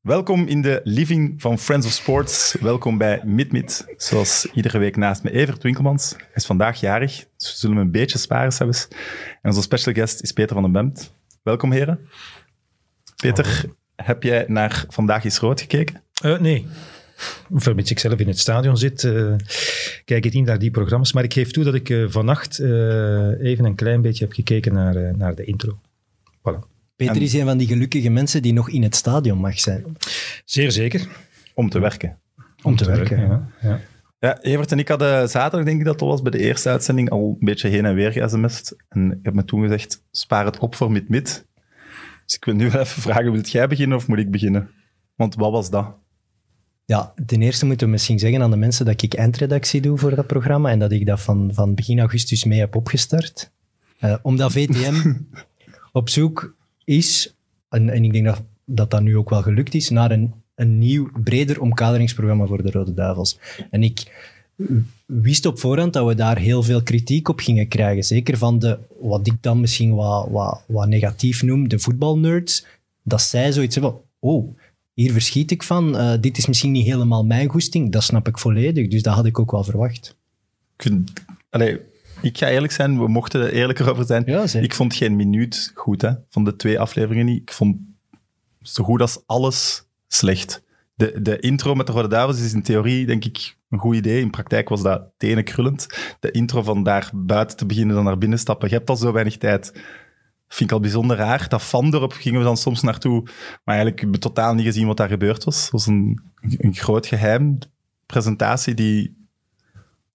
Welkom in de living van Friends of Sports. Welkom bij MidMid. Zoals iedere week naast me Evert Winkelmans. Hij is vandaag jarig, dus we zullen hem een beetje sparen zelfs. En onze special guest is Peter van den Bemt. Welkom heren. Peter, heb jij naar Vandaag is Rood gekeken? Uh, nee. Vermits ik zelf in het stadion zit, uh, kijk ik niet naar die programma's. Maar ik geef toe dat ik uh, vannacht even een klein beetje heb gekeken naar, naar de intro. Voilà. Peter is een van die gelukkige mensen die nog in het stadion mag zijn. Zeer zeker. Om te werken. Om, te, werken, ja. ja. Ja, Evert en ik hadden zaterdag, denk ik dat dat was, bij de eerste uitzending al een beetje heen en weer ge-sms'd. En ik heb me toen gezegd, spaar het op voor mid-mid. Dus ik wil nu wel even vragen, wilt jij beginnen of moet ik beginnen? Want wat was dat? Ja, ten eerste moeten we misschien zeggen aan de mensen dat ik eindredactie doe voor dat programma en dat ik dat van, van begin augustus mee heb opgestart. Uh, omdat VTM op zoek is, en, ik denk dat, dat nu ook wel gelukt is, naar een, een nieuw, breder omkaderingsprogramma voor de Rode Duivels. En ik wist op voorhand dat we daar heel veel kritiek op gingen krijgen. Zeker van de, wat ik dan misschien wat, wat, wat negatief noem, de voetbalnerds. Dat zij zoiets hebben oh, hier verschiet ik van. Uh, dit is misschien niet helemaal mijn goesting. Dat snap ik volledig. Dus dat had ik ook wel verwacht. Ik, allez, ik ga eerlijk zijn, we mochten er eerlijker over zijn. Ja, ik vond geen minuut goed hè, van de twee afleveringen niet. Ik vond zo goed als alles slecht. De, de intro met de Rode Duivels is in theorie, denk ik, een goed idee. In praktijk was dat tenen krullend. De intro van daar buiten te beginnen dan naar binnen stappen. Je hebt al zo weinig tijd. Vind ik al bijzonder raar. Dat van erop gingen we dan soms naartoe. Maar eigenlijk hebben we totaal niet gezien wat daar gebeurd was. Het was een, een groot geheim. Presentatie die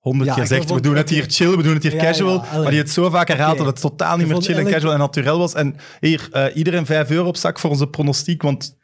honderd keer zegt, we doen het hier chill, we doen het hier casual. maar die het zo vaak herhaalt dat het totaal niet meer chill en casual en natuurlijk was. En hier, uh, iedereen vijf euro op zak voor onze pronostiek, want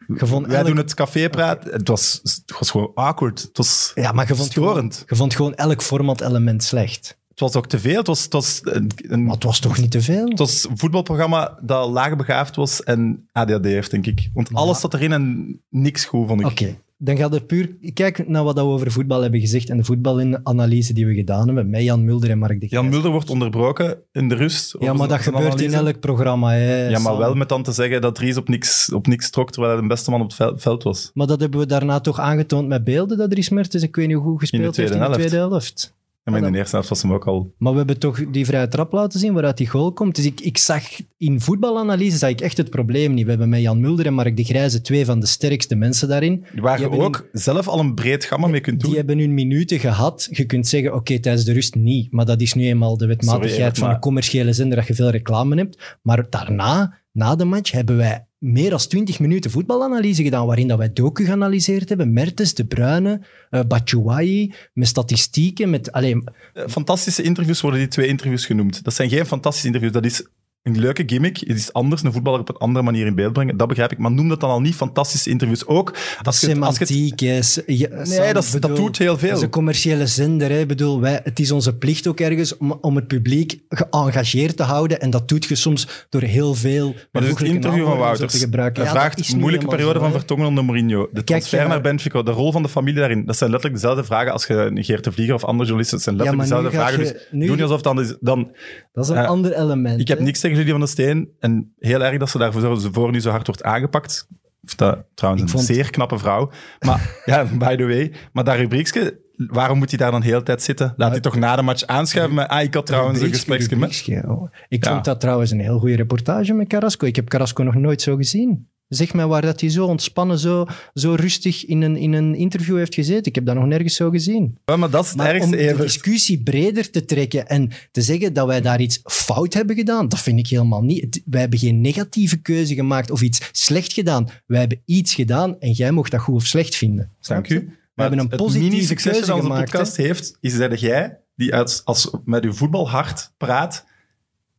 wij doen het cafépraat. Het, was, het was gewoon awkward. Het was ja, maar je vond storend. Gewoon, je vond gewoon elk format-element slecht. Het was ook te veel. Het was, het was, een, maar het was toch niet te veel? Het was een voetbalprogramma dat laag begaafd was en ADHD heeft, denk ik. Want alles zat erin en niks goed, vond ik. Oké dan gaat het puur... Kijk naar wat we over voetbal hebben gezegd en de voetbalanalyse die we gedaan hebben met Jan Mulder en Mark de Jan Mulder wordt onderbroken in de rust. Ja, maar dat gebeurt in elk programma. Hè, ja, maar wel met dan te zeggen dat Ries op niks, op niks trok terwijl hij de beste man op het veld was. Maar dat hebben we daarna toch aangetoond met beelden, dat Ries Mertens, ik weet niet hoe goed gespeeld heeft in de tweede helft. Ja, maar in de eerste helft was hem ook al... Maar we hebben toch die vrije trap laten zien waaruit die goal komt. Dus ik, ik zag in voetbalanalyse zag ik echt het probleem niet. We hebben met Jan Mulder en Mark de Grijze twee van de sterkste mensen daarin. Waar je ook zelf al een breed gamma mee kunt doen. Die hebben hun minuten gehad. Je kunt zeggen, oké, tijdens de rust niet. Maar dat is nu eenmaal de wetmatigheid van een commerciële zender dat je veel reclame hebt. Maar daarna, na de match, hebben wij meer dan 20 minuten voetbalanalyse gedaan, waarin dat wij Doku geanalyseerd hebben. Mertens, De Bruyne, uh, met statistieken. Met, alleen... Fantastische interviews worden die twee interviews genoemd. Dat zijn geen fantastische interviews, dat is een leuke gimmick. Het is anders een voetballer op een andere manier in beeld brengen. Dat begrijp ik. Maar noem dat dan al niet fantastische interviews. Ook als je, Semantiek als je het, Nee, dat, dat, doet heel veel. Het is een commerciële zender. Hè. Bedoel, wij, het is onze plicht ook ergens om, om het publiek geëngageerd te houden. En dat doet je soms door heel veel... Maar dus het interview van Wouters. Te gebruiken. Hij vraagt moeilijke periode van Vertongen onder Mourinho. De transfer naar Benfica, de rol van de familie daarin. Dat zijn letterlijk dezelfde vragen als je Geert de Vlieger of andere journalisten. Dat zijn letterlijk dezelfde vragen. dus nu, doe niet alsof dan... dan dat is een uh, ander element. Ik heb niks tegen jullie van de Steen. En heel erg dat ze daarvoor voor nu zo hard wordt aangepakt. Dat trouwens een zeer knappe vrouw. Maar ja, by the way. Maar dat rubriekje, waarom moet hij daar dan de hele tijd zitten? Laat hij toch na de match aanschuiven met, ah, ik had trouwens een gespreksje met... Oh. Ik vond dat trouwens een heel goede reportage met Carrasco. Ik heb Carrasco nog nooit zo gezien. Zeg mij waar dat hij zo ontspannen, zo, zo rustig in een, in een interview heeft gezeten. Ik heb dat nog nergens zo gezien. Ja, maar dat is het om de discussie breder te trekken en te zeggen dat wij daar iets fout hebben gedaan, dat vind ik helemaal niet. Wij hebben geen negatieve keuze gemaakt of iets slecht gedaan. Wij hebben iets gedaan en jij mocht dat goed of slecht vinden. Dank u. We hebben een positieve keuze gemaakt. Wat onze podcast heeft, is dat jij, die uit, als met uw voetbalhart praat,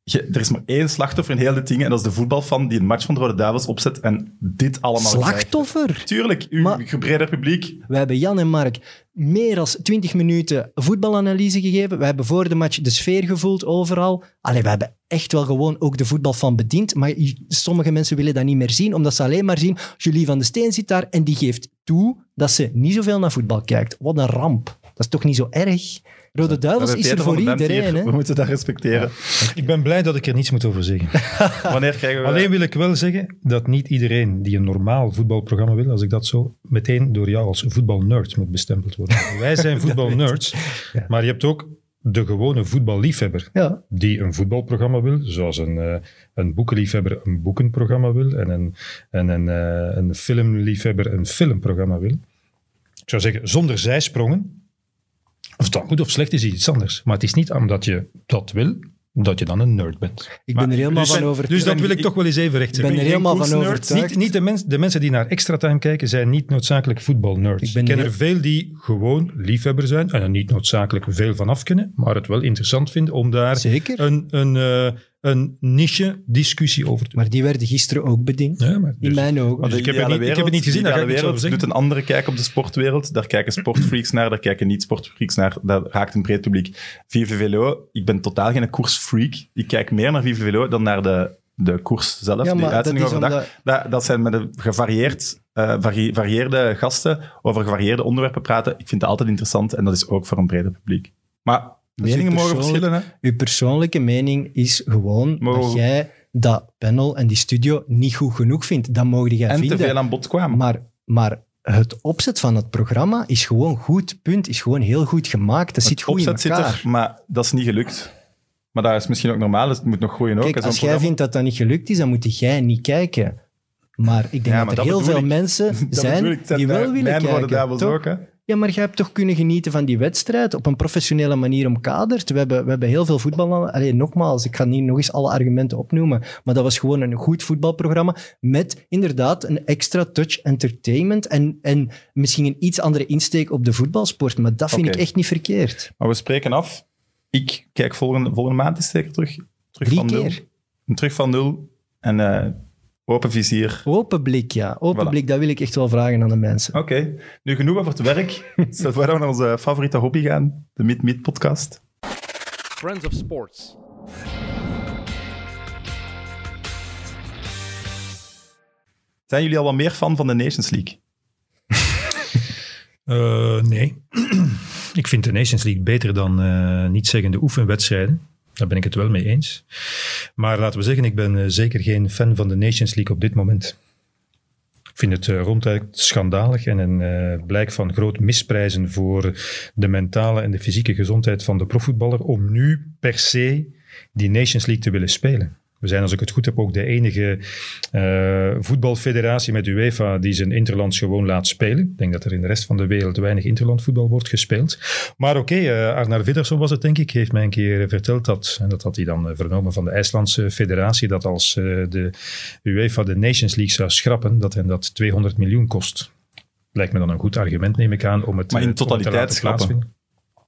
er is maar één slachtoffer in heel dit ding en dat is de voetbalfan die een match van de Rode Duivels opzet en dit allemaal Slachtoffer? Krijgt. Tuurlijk, uw maar, publiek. We hebben Jan en Mark meer dan 20 minuten voetbalanalyse gegeven. We hebben voor de match de sfeer gevoeld overal. Allee, we hebben echt wel gewoon ook de voetbalfan bediend. Maar sommige mensen willen dat niet meer zien, omdat ze alleen maar zien Julie van de Steen zit daar en die geeft toe dat ze niet zoveel naar voetbal kijkt. Wat een ramp. Dat is toch niet zo erg? Rode Duivels is er voor iedereen. Hè? We moeten dat respecteren. Ik ben blij dat ik er niets moet over zeggen. Wanneer krijgen we... Alleen wil ik wel zeggen dat niet iedereen die een normaal voetbalprogramma wil, als ik dat zo meteen door jou als voetbalnerd moet bestempeld worden. Wij zijn voetbalnerds, Ja. maar je hebt ook de gewone voetballiefhebber Ja, die een voetbalprogramma wil, zoals een, eh, een boekenliefhebber een boekenprogramma wil en een, en een, eh, een filmliefhebber een filmprogramma wil. Ik zou zeggen, zonder zijsprongen, of dat goed of slecht is iets anders. Maar het is niet omdat je dat wil, dat je dan een nerd bent. ik Maar- ben er helemaal Dus, van overtuigd. dus dat wil ik toch wel eens even recht ik ben er helemaal van overtuigd. Niet, niet de, mens, de mensen die naar extra time kijken, zijn niet noodzakelijk voetbalnerds. Ik Ik, ken heel- er veel die gewoon liefhebber zijn en er niet noodzakelijk veel van af kunnen, maar het wel interessant vinden om daar Zeker. een, een, eh, een niche discussie over te doen. Maar die werden gisteren ook bediend. Ja, maar In dus- mijn ogen. Dus ik heb het ideale niet- ik heb het niet wereld- gezien, daar de ga ik wereld zeggen. doet een andere kijk op de sportwereld. Daar kijken sportfreaks naar, daar kijken niet-sportfreaks naar. Dat raakt een breed publiek. Vive Velo, ik ben totaal geen koersfreak. Ik kijk meer naar Vive Velo dan naar de, de koers zelf, Ja, die uitzending overdag. omdat- Dat, dat zijn met een gevarieerd, eh, vari- varieerde gasten over gevarieerde onderwerpen praten. Ik vind dat altijd interessant en dat is ook voor een breder publiek. Maar meningen uw mogen verschillen, hè? Uw persoonlijke mening is gewoon dat jij dat panel en die studio niet goed genoeg vindt. Dat mogen jij En te vinden. veel aan bod kwamen. Maar, maar het opzet van het programma is gewoon goed, punt. Is gewoon heel goed gemaakt. Dat zit het goed in opzet elkaar. zit er, maar dat is niet gelukt. Maar dat is misschien ook normaal, dus het moet nog groeien ook. Kijk, zo'n als jij programma. vindt dat dat niet gelukt is, dan moet jij niet kijken. Maar ik denk Ja, maar dat er dat heel veel ik. mensen zijn ik, die wel mijn- willen mijn rode kijken. duivels toch? ook, hè? Ja, maar jij hebt toch kunnen genieten van die wedstrijd op een professionele manier omkaderd. We hebben, we hebben heel veel voetbal. Allee, nogmaals, ik ga niet nog eens alle argumenten opnoemen. Maar dat was gewoon een goed voetbalprogramma met inderdaad een extra touch entertainment en, en misschien een iets andere insteek op de voetbalsport. Maar dat vind ik echt niet verkeerd. Maar we spreken af. Ik kijk volgende, volgende maand is zeker terug. terug Drie van nul. Terug van nul. En eh, open vizier. Open blik, ja. Open Voilà. blik, dat wil ik echt wel vragen aan de mensen. Oké, nu genoeg over het werk. Stel voor dat we naar onze favoriete hobby gaan. De Meet Meet podcast. Friends of Sports. Zijn jullie al wat meer fan van de Nations League? Eh, nee. ik vind de Nations League beter dan eh niet zeggende oefenwedstrijden. Daar ben ik het wel mee eens. Maar laten we zeggen, ik ben eh, zeker geen fan van de Nations League op dit moment. Ik vind het eh, ronduit schandalig en een eh, blijk van groot misprijzen voor de mentale en de fysieke gezondheid van de profvoetballer om nu per se die Nations League te willen spelen. We zijn, als ik het goed heb, ook de enige eh, voetbalfederatie met UEFA die zijn interlands gewoon laat spelen. Ik denk dat er in de rest van de wereld weinig interlandvoetbal wordt gespeeld. Maar oké, eh, Arnar Viddersson was het denk ik, heeft mij een keer verteld dat, en dat had hij dan eh, vernomen van de IJslandse federatie, dat als eh, de UEFA de Nations League zou schrappen, dat hen dat 200 miljoen kost. Lijkt me dan een goed argument, neem ik aan, om het, Maar in totaliteit schrappen. plaatsvinden.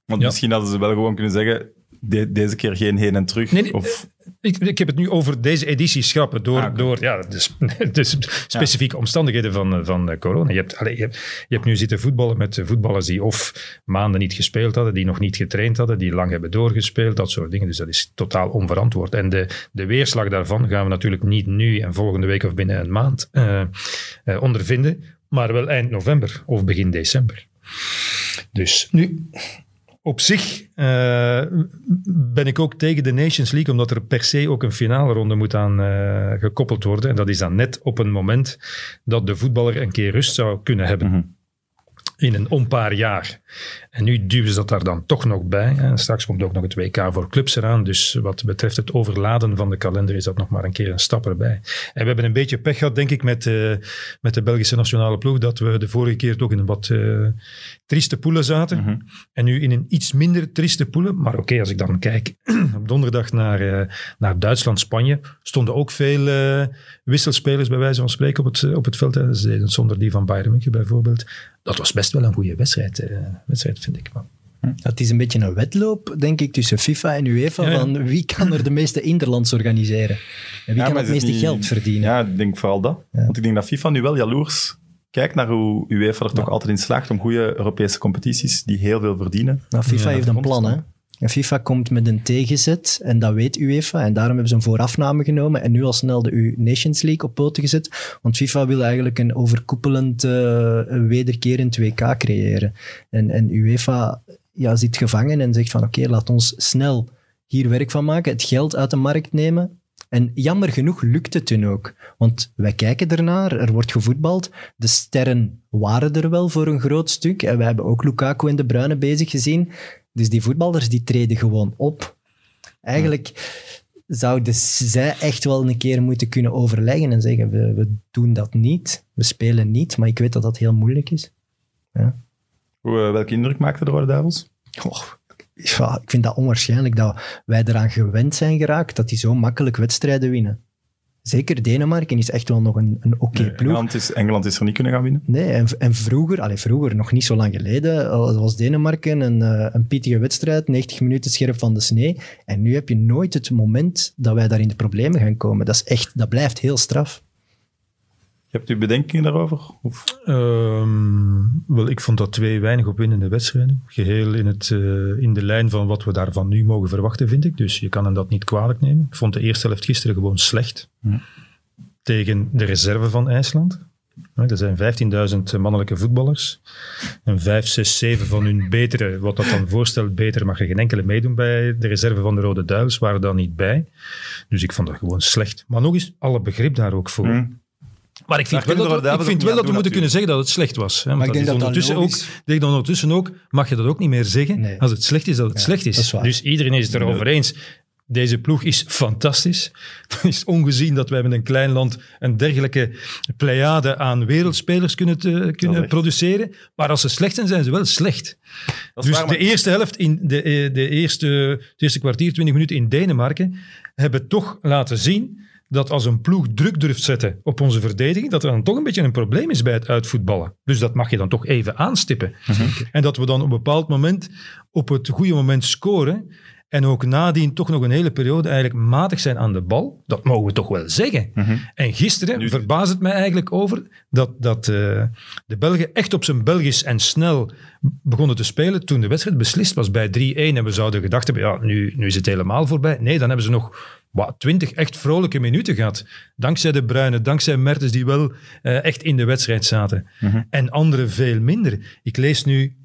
Want Ja. misschien hadden ze wel gewoon kunnen zeggen... de- deze keer geen heen en terug. Nee, nee, of, Ik, ik heb het nu over deze editie schrappen door, Ah, door ja, sp- specifieke omstandigheden van, eh, van eh, corona. Je hebt, allee, je, hebt, je hebt nu zitten voetballen met eh, voetballers die of maanden niet gespeeld hadden, die nog niet getraind hadden, die lang hebben doorgespeeld, dat soort dingen. Dus dat is totaal onverantwoord. En de, de weerslag daarvan gaan we natuurlijk niet nu en volgende week of binnen een maand eh, eh, ondervinden, maar wel eind november of begin december. Dus nu, op zich eh, ben ik ook tegen de Nations League, omdat er per se ook een finale ronde moet aan eh, gekoppeld worden. En dat is dan net op een moment dat de voetballer een keer rust zou kunnen hebben. Mhm. In een onpaar jaar. En nu duwen ze dat daar dan toch nog bij. En straks komt ook nog het WK voor clubs eraan. Dus wat betreft het overladen van de kalender is dat nog maar een keer een stap erbij. En we hebben een beetje pech gehad, denk ik, met, eh, met de Belgische nationale ploeg. Dat we de vorige keer toch in een wat eh, trieste poelen zaten. Mhm. En nu in een iets minder trieste poelen. Maar oké, als ik dan kijk op donderdag naar, eh, naar Duitsland-Spanje, stonden ook veel wisselspelers bij wijze van spreken op het, op het veld. hè. Zonder die van Bayern München bijvoorbeeld. Dat was best wel een goede wedstrijd, eh, wedstrijd vind ik. Maar Het is een beetje een wedloop, denk ik, tussen FIFA en UEFA. Ja, ja. Van wie kan er de meeste interlands organiseren? En wie Ja, kan het meeste niet- geld verdienen? Ja, ik denk vooral dat. Ja. Want ik denk dat FIFA nu wel jaloers kijkt naar hoe UEFA er toch altijd in slaagt om goede Europese competities die heel veel verdienen. Nou, FIFA Ja, heeft een plan, hè. FIFA komt met een tegenzet en dat weet UEFA. En daarom hebben ze een voorafname genomen en nu al snel de U Nations League op poten gezet. Want FIFA wil eigenlijk een overkoepelend, eh, wederkerend WK creëren. En, en UEFA ja, zit gevangen en zegt van oké, laat ons snel hier werk van maken, het geld uit de markt nemen. En jammer genoeg lukt het toen ook. Want wij kijken ernaar, er wordt gevoetbald. De sterren waren er wel voor een groot stuk. En we hebben ook Lukaku en De Bruyne bezig gezien. Dus die voetballers die treden gewoon op. Eigenlijk zouden zij echt wel een keer moeten kunnen overleggen en zeggen, we, we doen dat niet, we spelen niet. Maar ik weet dat dat heel moeilijk is. Ja. Hoe, eh, welke indruk maakte de Rode Duivels? Ja, ik vind dat onwaarschijnlijk dat wij eraan gewend zijn geraakt dat die zo makkelijk wedstrijden winnen. Zeker Denemarken is echt wel nog een, een oké Nee, ploeg. Engeland, is, Engeland is er niet kunnen gaan winnen. Nee, en, en vroeger, allee, vroeger, nog niet zo lang geleden, was Denemarken een, eh, een pittige wedstrijd, 90 minuten scherp van de snee. En nu heb je nooit het moment dat wij daar in de problemen gaan komen. Dat, is echt, dat blijft heel straf. Hebt u bedenkingen daarover? Of? Ehm, wel, ik vond dat twee weinig opwindende wedstrijden. Geheel in, het, eh, in de lijn van wat we daarvan nu mogen verwachten, vind ik. Dus je kan hem dat niet kwalijk nemen. Ik vond de eerste helft gisteren gewoon slecht. Tegen de reserve van IJsland. Er zijn 15.000 mannelijke voetballers. En 5, 6, 7 van hun betere, wat dat dan voorstelt, beter mag er geen enkele meedoen bij de reserve van de Rode Duivels, waren daar niet bij. Dus ik vond dat gewoon slecht. Maar nog eens, alle begrip daar ook voor. Maar ik vind Daar wel dat, we, ik vind wel dat we moeten kunnen zeggen dat het slecht was. Hè? Maar ik denk is dat dat ondertussen ook, denk dat ondertussen ook, mag je dat ook niet meer zeggen. Nee. Als het slecht is, dat het Ja, slecht is. dus iedereen is het erover eens. Deze ploeg is fantastisch. Het is ongezien dat wij met een klein land een dergelijke pleiade aan wereldspelers kunnen, te- kunnen produceren. Maar als ze slecht zijn, zijn ze wel slecht. Dus waar, de eerste helft, in de, eh, de eerste, het eerste kwartier, 20 minuten in Denemarken, hebben toch laten zien dat als een ploeg druk durft zetten op onze verdediging, dat er dan toch een beetje een probleem is bij het uitvoetballen. Dus dat mag je dan toch even aanstippen. En dat we dan op een bepaald moment op het goede moment scoren en ook nadien toch nog een hele periode eigenlijk matig zijn aan de bal. Dat mogen we toch wel zeggen. Mhm. En gisteren Nu- verbaast het mij eigenlijk over dat, dat eh, de Belgen echt op zijn Belgisch en snel begonnen te spelen toen de wedstrijd beslist was bij 3-1 en we zouden gedacht hebben, ja, nu, nu is het helemaal voorbij. Nee, dan hebben ze nog wat, 20 echt vrolijke minuten gehad. Dankzij de Bruinen, dankzij Mertens die wel eh, echt in de wedstrijd zaten. Mhm. En anderen veel minder. Ik lees nu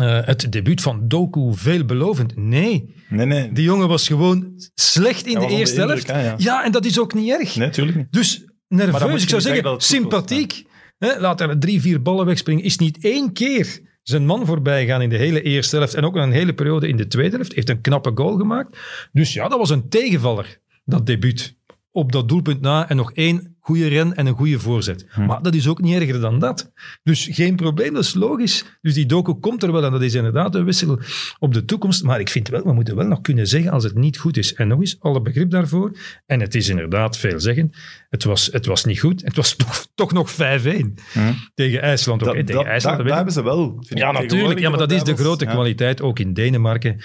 eh, het debuut van Doku veelbelovend. Nee, Nee, nee. die jongen was gewoon slecht in de eerste de helft. hè, ja. ja, en dat is ook niet erg. Nee, tuurlijk niet. Dus nerveus, ik zou zeggen was, sympathiek. Hè, laat er drie, vier ballen wegspringen. Is niet één keer zijn man voorbij gaan in de hele eerste helft en ook een hele periode in de tweede helft. Heeft een knappe goal gemaakt. Dus ja, dat was een tegenvaller, dat debuut. Op dat doelpunt na en nog één goede ren en een goede voorzet. Hm. Maar dat is ook niet erger dan dat. Dus geen probleem, dat is logisch. Dus die doku komt er wel en dat is inderdaad een wissel op de toekomst. Maar ik vind wel, we moeten wel nog kunnen zeggen als het niet goed is. En nog eens, alle begrip daarvoor. En het is inderdaad veel zeggen. Het was, het was niet goed. Het was toch, toch nog 5-1 Hm. tegen IJsland. Dat, tegen dat, IJsland. daar, daar hebben ze wel. Ja, natuurlijk. Ja, maar dat is de grote Ja. kwaliteit, ook in Denemarken.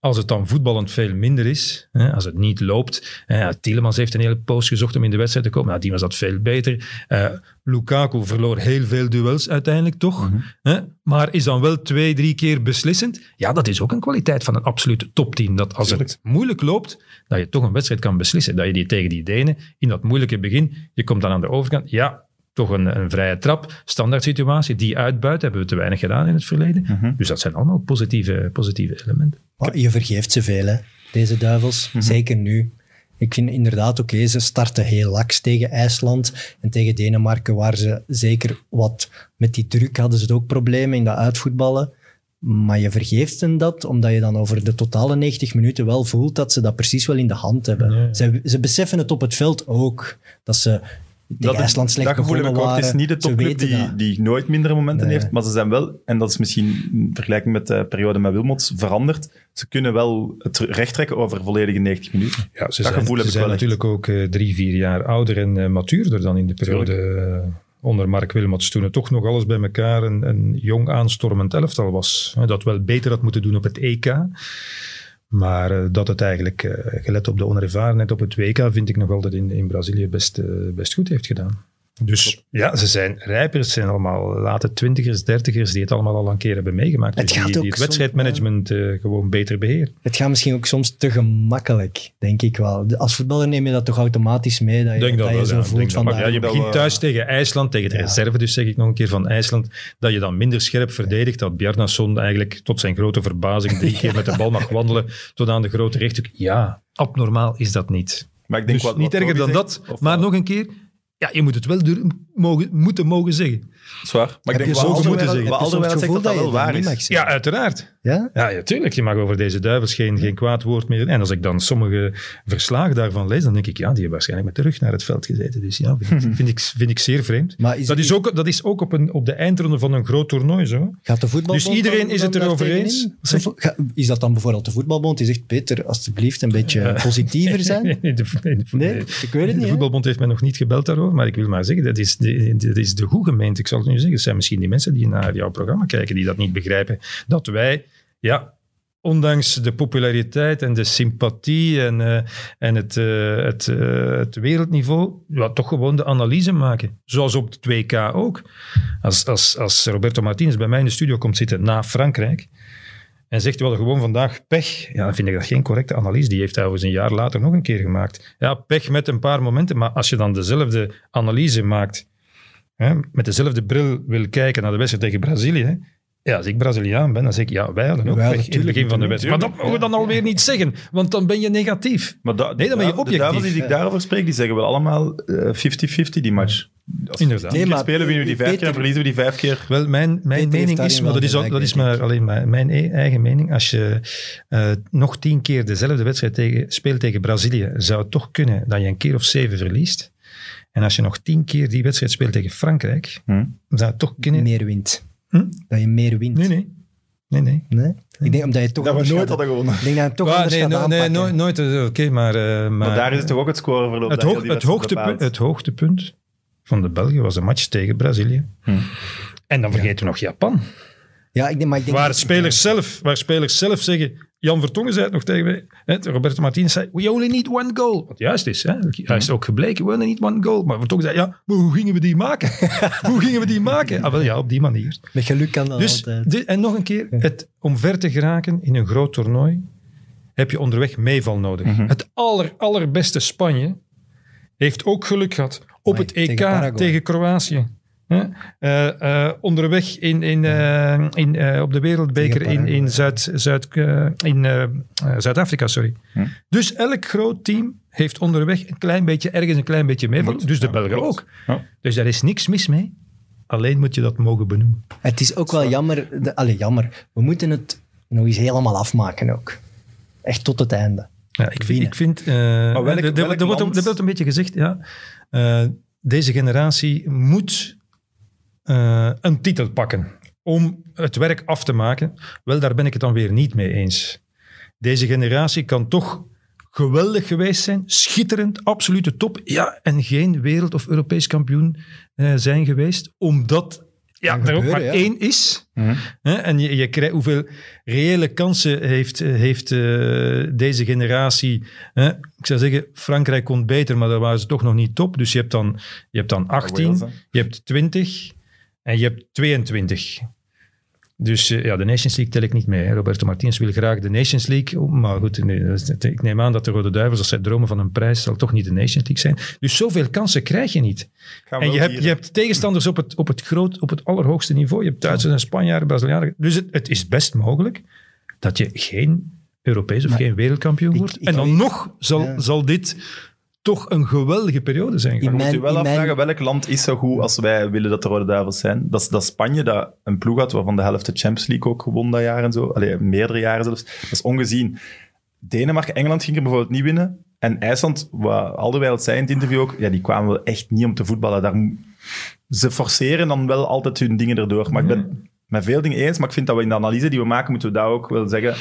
Als het dan voetballend veel minder is, hè, als het niet loopt. hè, Tielemans heeft een hele poos gezocht om in de wedstrijd te komen. Nou, die was dat veel beter. Eh, Lukaku verloor heel veel duels uiteindelijk, toch? Mhm. Hè? Maar is dan wel twee, drie keer beslissend. Ja, dat is ook een kwaliteit van een absolute topteam. Dat als het moeilijk loopt, dat je toch een wedstrijd kan beslissen. Dat je die tegen die Denen in dat moeilijke begin, je komt dan aan de overkant, ja, toch een, een vrije trap, standaard situatie, die uitbuit, hebben we te weinig gedaan in het verleden. Mhm. Dus dat zijn allemaal positieve, positieve elementen. Maar je vergeeft ze veel, hè, deze duivels. Mhm. Zeker nu. Ik vind inderdaad, oké, ze starten heel laks tegen IJsland en tegen Denemarken, waar ze zeker wat met die druk hadden ze ook problemen in dat uitvoetballen. Maar je vergeeft hen dat, omdat je dan over de totale 90 minuten wel voelt dat ze dat precies wel in de hand hebben. Ze, ze beseffen het op het veld ook, dat ze tegen Dat, slecht dat gevoel heb ik ook. waren. Het is niet de topclub die, die nooit mindere momenten Nee. heeft, maar ze zijn wel, en dat is misschien in vergelijking met de periode met Wilmots veranderd, ze kunnen wel het recht trekken over volledige 90 minuten. Ja, ze Dat zijn, gevoel heb ze ik zijn wel echt. natuurlijk ook eh, drie, vier jaar ouder en eh, matuurder dan in de periode eh, onder Mark Wilmots. Toen het toch nog alles bij elkaar een, een jong aanstormend elftal was. Hè, dat wel beter had moeten doen op het EK. Maar eh, dat het eigenlijk, eh, gelet op de onervarenheid op het WK, vind ik nog altijd in, in Brazilië best, eh, best goed heeft gedaan. Dus ja, ze zijn rijper. Het zijn allemaal late twintigers, dertigers die het allemaal al een keer hebben meegemaakt. Het Dus gaat die, ook die het wedstrijdmanagement eh, gewoon beter beheren. Het gaat misschien ook soms te gemakkelijk, denk ik wel. Als voetballer neem je dat toch automatisch mee, dat je, denk dat, dat je wel, zo ja, voelt van... ja, je begint thuis tegen IJsland, tegen de Ja. reserve, dus zeg ik nog een keer van IJsland, dat je dan minder scherp verdedigt, dat Bjarnason eigenlijk tot zijn grote verbazing drie keer met de bal mag wandelen tot aan de grote rechthoek. Ja, abnormaal is dat niet. Maar ik denk Dus wat, niet erger dan dat, maar wat- nog een keer, ja, je moet het wel durven, mogen, moeten mogen zeggen. Zwaar. Maar ik Heb denk soms moeten zeggen? wat zegt dat dat je wel waar is. Ja, uiteraard. Ja? Ja, ja, tuurlijk. Je mag over deze duivels geen, geen kwaad woord meer. En als ik dan sommige verslagen daarvan lees, dan denk ik, ja, die hebben waarschijnlijk met de rug naar het veld gezeten. Dus ja, vind ik, vind ik, vind ik zeer vreemd. Maar is, Dat is ook, dat is ook op, een, op de eindronde van een groot toernooi zo. gaat de voetbalbond Dus iedereen dan- is het erover eens? Is dat dan bijvoorbeeld de voetbalbond die zegt, Peter, alsjeblieft een beetje positiever zijn? Nee, de, nee, de- Nee, nee. ik weet het De niet. hè. voetbalbond heeft mij nog niet gebeld daarover, maar ik wil maar zeggen, dat is dat is de goede gemeente. Ik zal het nu zeggen, het zijn misschien die mensen die naar jouw programma kijken, die dat niet begrijpen. Dat wij, ja, ondanks de populariteit en de sympathie en, eh, en het, eh, het, eh, het wereldniveau, ja, toch gewoon de analyse maken. Zoals op het 2K ook. Als, als, als Roberto Martinez bij mij in de studio komt zitten na Frankrijk, en zegt, we hadden gewoon vandaag pech. Ja, dan vind ik dat geen correcte analyse. Die heeft hij overigens een jaar later nog een keer gemaakt. Ja, pech met een paar momenten. Maar als je dan dezelfde analyse maakt, hè, met dezelfde bril wil kijken naar de wedstrijd tegen Brazilië. Ja, als ik Braziliaan ben, dan zeg ik, ja, wij hadden ook Wij pech hadden in het begin van de wedstrijd. Maar dat mogen we dan alweer niet zeggen, want dan ben je negatief. Maar da- Nee, dan ben je de objectief. duivels die ik daarover spreek, die zeggen wel allemaal eh, 50-50 die match. Als Inderdaad. Nee, maar spelen, winnen we die vijf keer en verliezen we die vijf keer. Wel, mijn, mijn Peter mening is, maar dat is, al- dat is maar alleen mijn, mijn e- eigen mening. Als je eh, nog tien keer dezelfde wedstrijd tegen, speelt tegen Brazilië, zou het toch kunnen dat je een keer of zeven verliest. En als je nog tien keer die wedstrijd speelt tegen Frankrijk, Hm. zou het toch kunnen... Meer wint. Hm? Dat je meer wint. Nee, nee. Nee, nee. Nee? Ik denk omdat je toch Dat we nooit hadden gewonnen. Ik denk dat je toch Ah, nee, no- nee, no- nooit. eh, Oké, maar... eh, maar, Maar daar is het toch ook het scoreverloop. het, dat hoog, het, hoogtepunt, het hoogtepunt van de Belgen was de match tegen Brazilië. Hm. En dan vergeten we nog Japan. Ja, ik denk, maar ik denk... Waar spelers, zelf, waar spelers zelf zeggen... Jan Vertongen zei het nog tegen mij. Hè, Roberto Martinez zei, we only need one goal. Wat juist is. Hè? Hij is ook gebleken, we only need one goal. Maar Vertongen zei, ja, maar hoe gingen we die maken? hoe gingen we die maken? Ah, wel ja, op die manier. Met geluk kan dat Dus, altijd. en nog een keer, het, om ver te geraken in een groot toernooi, heb je onderweg meeval nodig. Mhm. Het aller, allerbeste Spanje heeft ook geluk gehad op Amai, het EK tegen. Kroatië. Eh, eh, onderweg in, in, eh, in, eh, op de wereldbeker in, in, Zuid, Zuid, in Zuid-Afrika. sorry. Hm. Dus elk groot team heeft onderweg een klein beetje, ergens een klein beetje. Moet, Dus de ja, Belgen klopt. ook. Ja. Dus daar is niks mis mee. Alleen moet je dat mogen benoemen. Het is ook wel jammer... De, allee, jammer. We moeten het nog eens helemaal afmaken ook. Echt tot het einde. Ja, ik vind, ik vind uh, welk- er- er- er, wordt, er een beetje gezegd, ja, eh, deze generatie moet eh, een titel pakken om het werk af te maken. Wel, daar ben ik het dan weer niet mee eens. Deze generatie kan toch geweldig geweest zijn, schitterend, absolute top. Ja, en geen wereld- of Europees kampioen eh, zijn geweest, omdat ja, er ook maar ja. één is. Mhm. Hè, en je, je krijgt, hoeveel reële kansen heeft, heeft eh, deze generatie? Hè? Ik zou zeggen, Frankrijk kon beter, maar daar waren ze toch nog niet top. Dus je hebt dan, je hebt dan 18, Wales, hè. je hebt 20 en je hebt 22. Dus eh, ja, de Nations League tel ik niet mee. Hè. Roberto Martinez wil graag de Nations League. Oh, Maar goed, nee, ik neem aan dat de Rode Duivels, als zij dromen van een prijs, zal toch niet de Nations League zijn. Dus zoveel kansen krijg je niet. En je hebt, je hebt tegenstanders op het, op, het groot, op het allerhoogste niveau. Je hebt Duitsers en Spanjaarden, Brazilianen. Dus het, het is best mogelijk dat je geen Europees of Maar geen wereldkampioen ik- wordt. ik en dan weet- nog zal, Ja. zal dit toch een geweldige periode zijn. In Je moet je wel mijn- afvragen, welk land is zo goed als wij willen dat de Rode Duivels zijn? Dat is, dat Spanje, dat een ploeg had waarvan de helft de Champions League ook gewonnen dat jaar en zo. Allee, meerdere jaren zelfs. Dat is ongezien. Denemarken, Engeland ging er bijvoorbeeld niet winnen. En IJsland, wat Alderweireld zei in het interview ook, ja, die kwamen wel echt niet om te voetballen. Daar, ze forceren dan wel altijd hun dingen erdoor. Maar ik ben het met veel dingen eens, maar ik vind dat we in de analyse die we maken, moeten we daar ook wel zeggen...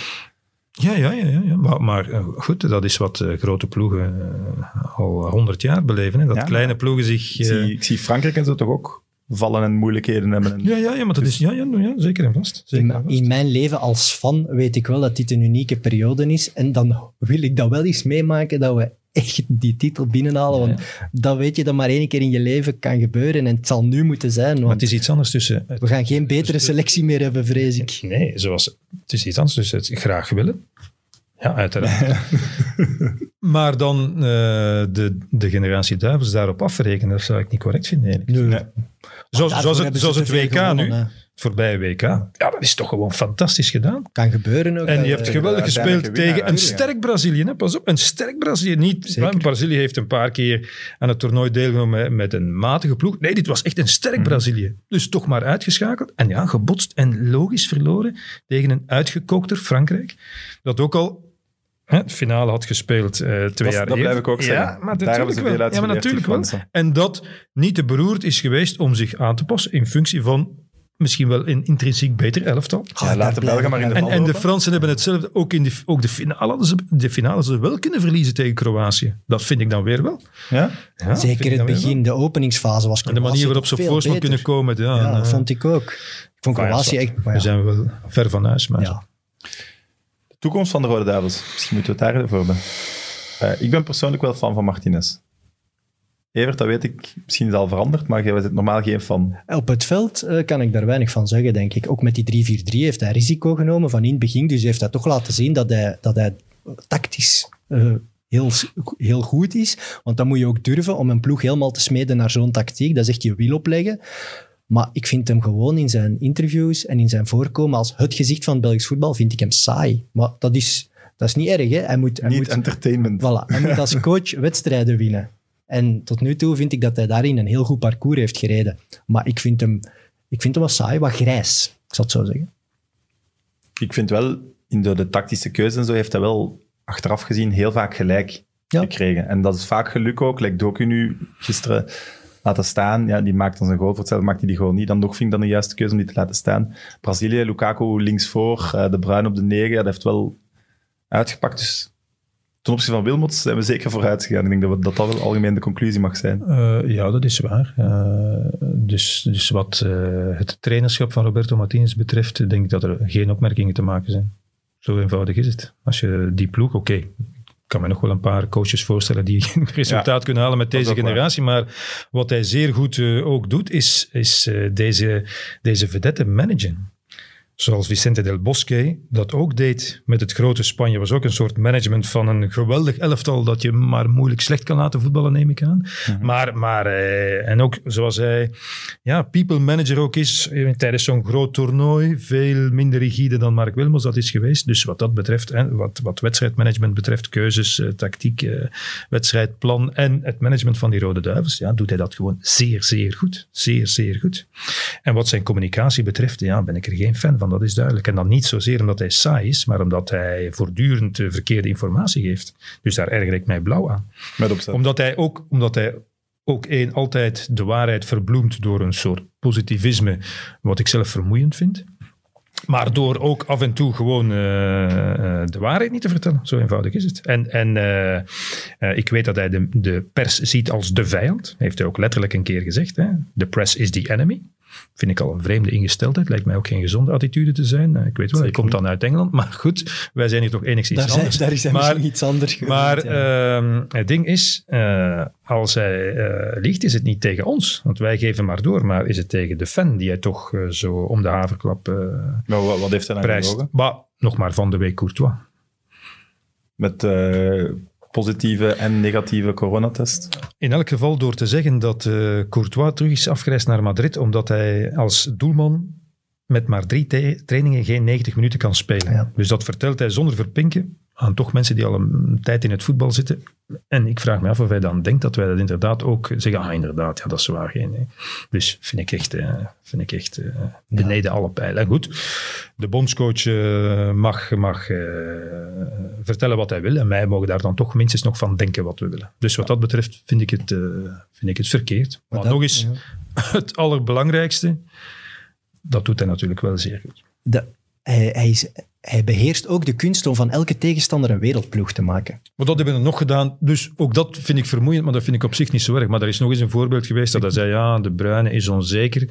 Ja, ja, ja. ja, ja. Maar, maar eh, goed, dat is wat eh, grote ploegen eh, al honderd jaar beleven. Hè? Dat Ja, kleine ploegen zich... Ik, zie, ik zie Frankrijk en zo toch ook vallen en moeilijkheden hebben. En, ja, ja, ja, maar dat is... Ja, ja, ja, zeker en vast. Zeker In, en vast. in mijn leven als fan weet ik wel dat dit een unieke periode is. En dan wil ik dat wel eens meemaken dat we echt die titel binnenhalen. Want dat weet je dat maar één keer in je leven kan gebeuren. En het zal nu moeten zijn. Maar Want het is iets anders tussen... het- we gaan geen betere selectie meer hebben, vrees ik. Nee, zoals, het is iets anders tussen het graag willen. Ja, uiteraard. maar dan eh, de, de generatie duivels daarop afrekenen, dat zou ik niet correct vinden. eigenlijk. Nee. Zoals, zoals het, zoals het WK nu, voorbije WK. Ja, dat is toch gewoon fantastisch gedaan. Kan gebeuren ook. En je hebt geweldig gespeeld tegen een sterk Brazilië. Hè? Pas op, een sterk Brazilië. Niet. Brazilië heeft een paar keer aan het toernooi deelgenomen met, een matige ploeg. Nee, dit was echt een sterk Mhm. Brazilië. Dus toch maar uitgeschakeld. En ja, gebotst en logisch verloren tegen een uitgekookter Frankrijk. Dat ook al hè, het finale had gespeeld eh, twee Dat, jaar dat eerder. blijf ik ook zeggen. Ja, maar Daar hebben natuurlijk ze wel. veel uit Ja, maar natuurlijk wel. En dat niet te beroerd is geweest om zich aan te passen in functie van misschien wel een intrinsiek beter elftal. Ja, laat de Belgen maar in de En, en de. Fransen hebben hetzelfde. Ook in de, ook de, finale, hadden ze, de finale ze wel kunnen verliezen tegen Kroatië. Dat vind ik dan weer wel. Ja? Ja, Zeker het begin, de openingsfase was En de manier waarop ze op voorsprong kunnen komen. Ja, Ja, dat eh, vond ik ook. Ik vond ja, Kroatië echt... maar We ja, zijn wel ver van huis. Maar ja. De toekomst van de Rode Duivels. Misschien moeten we het daarover hebben. Eh, ik ben persoonlijk wel fan van Martinez. Evert, dat weet ik, misschien is al veranderd, maar jij was het normaal geen fan. Op het veld eh, kan ik daar weinig van zeggen, denk ik. Ook met die 3-4-3 heeft hij risico genomen van in het begin. Dus heeft hij toch laten zien dat hij, dat hij tactisch eh, heel, heel goed is. Want dan moet je ook durven om een ploeg helemaal te smeden naar zo'n tactiek. Dat is echt je wiel opleggen. Maar ik vind hem gewoon in zijn interviews en in zijn voorkomen als het gezicht van Belgisch voetbal, vind ik hem saai. Maar dat is, dat is niet erg, hè. Hij moet, hij Niet moet, entertainment. Voilà, hij moet als coach wedstrijden winnen. En tot nu toe vind ik dat hij daarin een heel goed parcours heeft gereden. Maar ik vind hem, ik vind hem wat saai, wat grijs. Ik zal het zo zeggen. Ik vind wel, in de, de tactische keuze en zo, heeft hij wel achteraf gezien heel vaak gelijk Ja. gekregen. En dat is vaak geluk ook. Like Doku nu gisteren laten staan. Ja, die maakt dan zijn goal. Voor hetzelfde maakt hij die goal niet. Dan nog vind ik dan de juiste keuze om die te laten staan. Brazilië, Lukaku linksvoor, eh De Bruin op de negen. Ja, dat heeft wel uitgepakt. Dus ten opzichte van Wilmots zijn we zeker vooruit gegaan. Ik denk dat we, dat, dat wel algemeen de conclusie mag zijn. Eh, ja, dat is waar. Eh, dus, dus wat eh, het trainerschap van Roberto Martinez betreft, denk ik dat er geen opmerkingen te maken zijn. Zo eenvoudig is het. Als je die ploeg, oké, ik kan me nog wel een paar coaches voorstellen die een resultaat kunnen halen met deze waar. generatie. Maar wat hij zeer goed eh, ook doet, is, is eh, deze, deze vedette managen. Zoals Vicente del Bosque dat ook deed met het grote Spanje. Was ook een soort management van een geweldig elftal dat je maar moeilijk slecht kan laten voetballen, neem ik aan. Maar, maar eh, en ook zoals hij ja, people manager ook is eh, tijdens zo'n groot toernooi. Veel minder rigide dan Mark Wilmos dat is geweest. Dus wat dat betreft, hè, wat, wat wedstrijdmanagement betreft, keuzes, eh, tactiek, eh, wedstrijdplan en het management van die Rode Duivels, ja, doet hij dat gewoon zeer, zeer goed. Zeer, zeer goed. En wat zijn communicatie betreft, ja, ben ik er geen fan van, dat is duidelijk. En dan niet zozeer omdat hij saai is, maar omdat hij voortdurend eh, verkeerde informatie geeft. Dus daar erger ik mij blauw aan Met opzet. omdat hij ook, omdat hij ook één, altijd de waarheid verbloemt door een soort positivisme, wat ik zelf vermoeiend vind. Maar door ook af en toe gewoon eh, eh, de waarheid niet te vertellen. Zo eenvoudig is het. En, en ik weet dat hij de, de pers ziet als de vijand. Heeft hij ook letterlijk een keer gezegd. Hè? The press is the enemy. Vind ik al een vreemde ingesteldheid. Lijkt mij ook geen gezonde attitude te zijn. Eh, ik weet wel, hij komt dan uit Engeland. Maar goed, wij zijn hier toch enigszins Daar, zijn, anders. daar is hij Maar- misschien iets anders gewend, maar ja. ehm, het ding is, eh, als hij eh, liegt, is het niet tegen ons. Want wij geven maar door. Maar is het tegen de fan die hij toch zo om de haverklap eh Maar wat, wat heeft hij nou prijst. gelogen? Maar nog maar van de week Courtois. Met eh, positieve en negatieve coronatest. In elk geval door te zeggen dat eh, Courtois terug is afgereisd naar Madrid, omdat hij als doelman met maar drie trainingen geen 90 minuten kan spelen. Ja. Dus dat vertelt hij zonder verpinken aan toch mensen die al een tijd in het voetbal zitten. En ik vraag me af of hij dan denkt dat wij dat inderdaad ook zeggen. Ah, inderdaad, ja, dat is waar. Geen, nee. Dus vind ik echt, eh, vind ik echt eh, beneden alle pijlen. En goed, de bondscoach eh, mag, mag vertellen wat hij wil. En wij mogen daar dan toch minstens nog van denken wat we willen. Dus wat dat betreft vind ik het, vind ik het verkeerd. Maar, dat- nog eens, ja. het allerbelangrijkste, dat doet hij natuurlijk wel zeer goed. De, hij, hij, is, hij beheerst ook de kunst om van elke tegenstander een wereldploeg te maken. Maar dat hebben we nog gedaan. Dus ook dat vind ik vermoeiend, maar dat vind ik op zich niet zo erg. Maar er is nog eens een voorbeeld geweest dat hij zei, ja, de Bruyne is onzeker.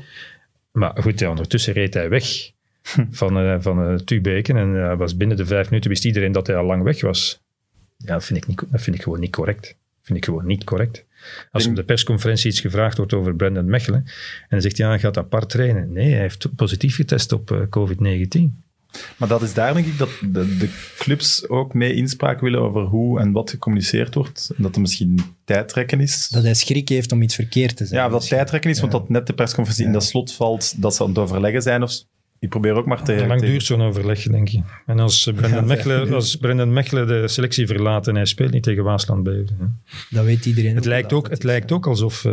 Maar goed, ja, ondertussen reed hij weg van, eh van eh Tubeken. En eh, was binnen de vijf minuten wist iedereen dat hij al lang weg was. Ja, dat vind ik, niet, dat vind ik gewoon niet correct. vind ik gewoon niet correct. Als op de persconferentie iets gevraagd wordt over Brendan Mechelen en hij zegt, ja, hij gaat apart trainen. Nee, hij heeft positief getest op eh, COVID-19. Maar dat is daar denk ik dat de, de clubs ook mee inspraak willen over hoe en wat gecommuniceerd wordt. En dat er misschien tijdrekken is. Dat hij schrik heeft om iets verkeerd te zeggen. ja, of dat tijdrekken is, want dat net de persconferentie in dat slot valt, dat ze aan het overleggen zijn. Of, ik probeer ook maar te... Hoe lang duurt zo'n overleg, denk je? En als Brendan, Mechelen, als Brendan Mechelen de selectie verlaat en hij speelt niet tegen Waasland hè. Dat weet iedereen. Het lijkt ook, het lijkt ook alsof eh,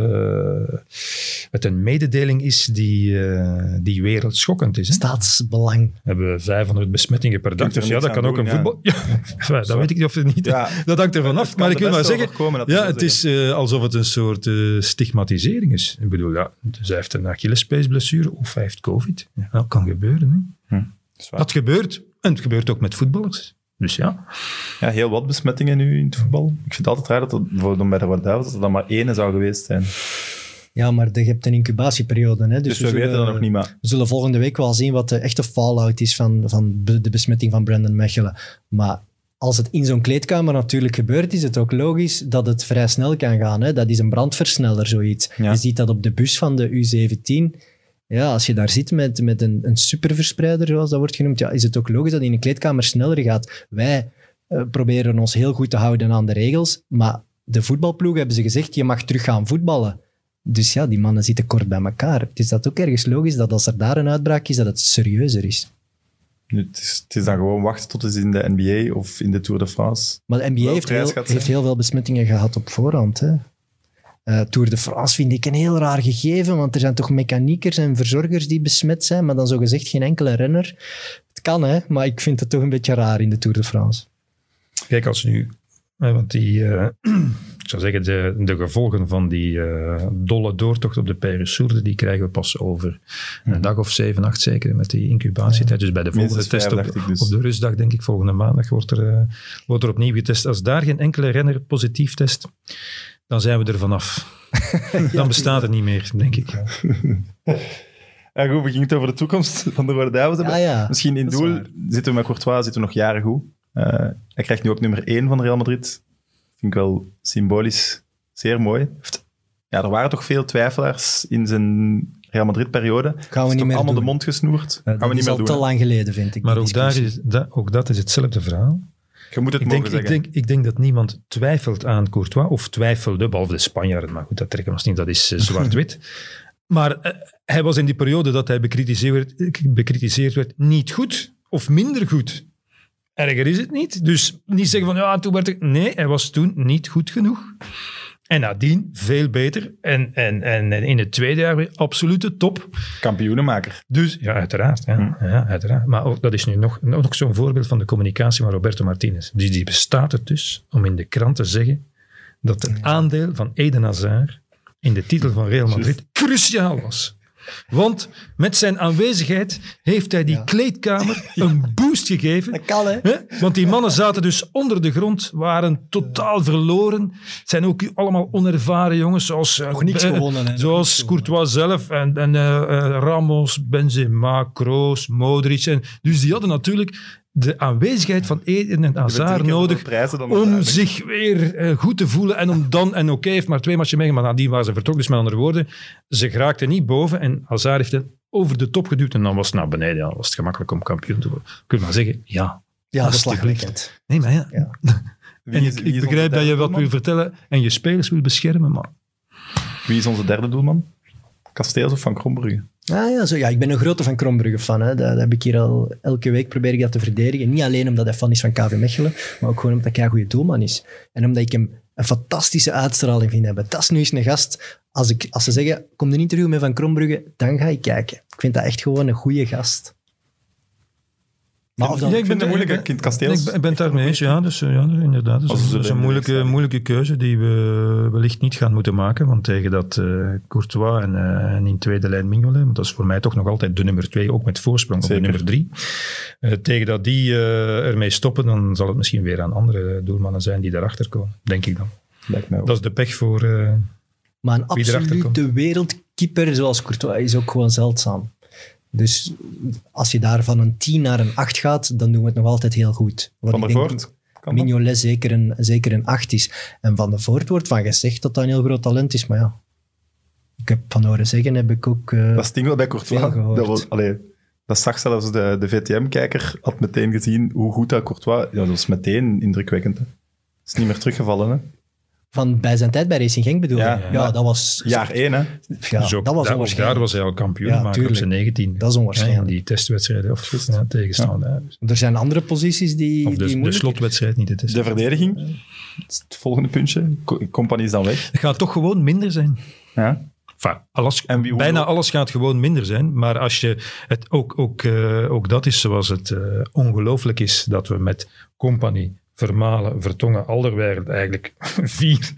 het een mededeling is die, eh, die wereldschokkend is. Hè? Staatsbelang. We hebben 500 besmettingen per dag. Dus ja, dat kan ook een voetbal... Ja, dat weet ik niet of het niet... Ja. Dat hangt ervan af. Maar ik wil maar zeggen... Ja, het is eh, alsof het een soort eh, stigmatisering is. Ik bedoel, ja, dus hij heeft een Achillespeesblessure of hij heeft covid. Ja, dat kan gebeuren. Hè. Dat waar. Dat gebeurt. En het gebeurt ook met voetballers. Dus ja. Ja, heel wat besmettingen nu in het voetbal. Ik vind het altijd raar dat er bijvoorbeeld bij de Rode Duivels dat er dan maar één zou geweest zijn. Ja, maar je hebt een incubatieperiode. Hè, dus Dus, we, weten zullen- dat nog niet, maar We zullen volgende week wel zien wat de echte fallout is van, van de besmetting van Brandon Mechelen. Maar als het in zo'n kleedkamer natuurlijk gebeurt, is het ook logisch dat het vrij snel kan gaan. Hè? Dat is een brandversneller, zoiets. Ja. Je ziet dat op de bus van de U17. Ja, als je daar zit met, met een, een superverspreider, zoals dat wordt genoemd, ja, is het ook logisch dat in een kleedkamer sneller gaat. Wij eh, proberen ons heel goed te houden aan de regels, maar de voetbalploeg hebben ze gezegd, je mag terug gaan voetballen. Dus ja, die mannen zitten kort bij elkaar. Het is dat ook ergens logisch dat als er daar een uitbraak is, dat het serieuzer is. nu, het, is, het is dan gewoon wachten tot het in de NBA of in de Tour de France. Maar de NBA heeft heel, heeft heel veel besmettingen gehad op voorhand. Hè. Eh, Tour de France vind ik een heel raar gegeven, want er zijn toch mechaniekers en verzorgers die besmet zijn, maar dan zo gezegd geen enkele renner. Het kan, hè, maar ik vind het toch een beetje raar in de Tour de France. Kijk, als nu... hè, Want die... eh, ik zou zeggen, de, de gevolgen van die eh, dolle doortocht op de Peyre die krijgen we pas over een dag of zeven, acht zeker, met die incubatietijd. Dus bij de volgende Minstens test vijf, op, dus. op de rustdag, denk ik, volgende maandag, wordt er, eh, wordt er opnieuw getest. Als daar geen enkele renner positief test, dan zijn we er vanaf. Dan bestaat het niet meer, denk ik. Ja, goed, we gingen het over de toekomst van de Rode Duivels hebben. Ja, Misschien in doel zitten we met Courtois zitten we nog jaren goed. Eh, hij krijgt nu ook nummer 1 van Real Madrid. Vind ik wel symbolisch zeer mooi. Ja, er waren toch veel twijfelaars in zijn Real Madrid-periode. Gaan we Is toch niet meer allemaal doen. de mond gesnoerd. Gaan we dat niet is meer al doen. te hè. lang geleden, vind ik. Maar ook, daar is, dat, ook dat is hetzelfde verhaal. Je moet het Ik mogen denk, ik, denk, ik denk dat niemand twijfelt aan Courtois, of twijfelde, behalve de Spanjaarden. Maar goed, dat trekken we ons niet, dat is eh, zwart-wit. maar eh, hij was in die periode dat hij bekritiseerd, werd- bekritiseerd werd niet goed, of minder goed. Erger is het niet. Dus niet zeggen van, ja, toen werd ik... Nee, hij was toen niet goed genoeg. En nadien veel beter. En, en, en en in het tweede jaar weer absolute top. Kampioenenmaker. Dus ja, uiteraard. Ja, ja, uiteraard. Maar ook, dat is nu nog, nog zo'n voorbeeld van de communicatie van Roberto Martinez. Dus die bestaat het dus om in de krant te zeggen dat het aandeel van Eden Hazard in de titel van Real Madrid cruciaal was. Want met zijn aanwezigheid heeft hij die Ja. kleedkamer een boost gegeven. Dat kan, hè? Want die mannen zaten dus onder de grond, waren totaal verloren. Het zijn ook allemaal onervaren jongens, zoals, eh, Nog niks eh, gewonnen, hè. Nog zoals. Courtois zelf en, en eh, eh, Ramos, Benzema, Kroos, Modric. En, dus die hadden natuurlijk de aanwezigheid van Eden en Hazard nodig om zich weer eh, goed te voelen en om dan, en oké, heeft maar twee matchen meegemaakt, maar nadien waren ze vertrokken, dus met andere woorden, ze geraakten niet boven en Hazard heeft het over de top geduwd en dan was het naar beneden, ja, was het gemakkelijk om kampioen te worden. Kun je maar zeggen, ja. Ja, Alsjeblieft. Nee, maar ja. Ja. En is- ik, begrijp dat je wat wil vertellen en je spelers wil beschermen, maar Wie is onze derde doelman? Kasteels of Van Krombrugge? Ah, ja, zo, ja, ik ben een grote Van Krombrugge fan. Hè. Dat, heb ik hier al elke week probeer ik dat te verdedigen. Niet alleen omdat hij fan is van KV Mechelen, maar ook gewoon omdat hij een goede doelman is. En omdat ik hem een fantastische uitstraling vind hebben. Dat is nu eens een gast. Als, ik, als ze zeggen, kom een interview met Van Krombrugge, dan ga ik kijken. Ik vind dat echt gewoon een goede gast. Maar of dan, Ja, Ik vind het Kind Kasteels. Ik ben- ben daarmee eens, ja. Dus, ja dus inderdaad. Dat Als is, dat een moeilijke, moeilijke keuze die we wellicht niet gaan moeten maken. Want tegen dat eh, Courtois en, eh, en in tweede lijn Mignolet, want dat is voor mij toch nog altijd de nummer twee, ook met voorsprong op de nummer drie. Eh, tegen dat die ermee stoppen, dan zal het misschien weer aan andere doelmannen zijn die daarachter komen. Denk ik dan. Lijkt mij ook. Dat is de pech voor... eh, maar een absolute wereldkeeper zoals Courtois is ook gewoon zeldzaam. Dus als je daar van een 10 naar een 8 gaat, dan doen we het nog altijd heel goed. Wat Van der denk- Voort? Mignolet zeker een, zeker een 8 is. En Van de Voort wordt van gezegd dat dat een heel groot talent is, maar ja. Ik heb van horen zeggen, heb ik ook... eh, Dat sting wel bij Courtois. Dat, was, allee, dat zag zelfs de, de VTM-kijker, had meteen gezien hoe goed dat Courtois... Ja, dat was meteen indrukwekkend. Hè. is niet meer teruggevallen, hè. Van bij zijn tijd bij Racing Genk bedoel je? Ja, Ja, ja. dat was... Jaar één, hè. Ja, Dus ook dat was daar, ook onwaarschijnlijk. daar was hij al kampioen Ja, maken op tuurlijk. zijn 19. Dat is onwaarschijnlijk. Ja, in die testwedstrijden of ja, tegenstander. ja. Dus- Er zijn andere posities die, Of die de, de moeilijk- slotwedstrijd, niet de test. De verdediging, is het volgende puntje. Co- Compagnie is dan weg. Het gaat toch gewoon minder zijn. Ja. Enfin, alles, En wie- bijna alles gaat gewoon minder zijn. Maar als je het ook, ook, eh, ook dat is zoals het eh, ongelooflijk is dat we met Compagnie, Vermalen, Vertongen, Alderweireld eigenlijk vier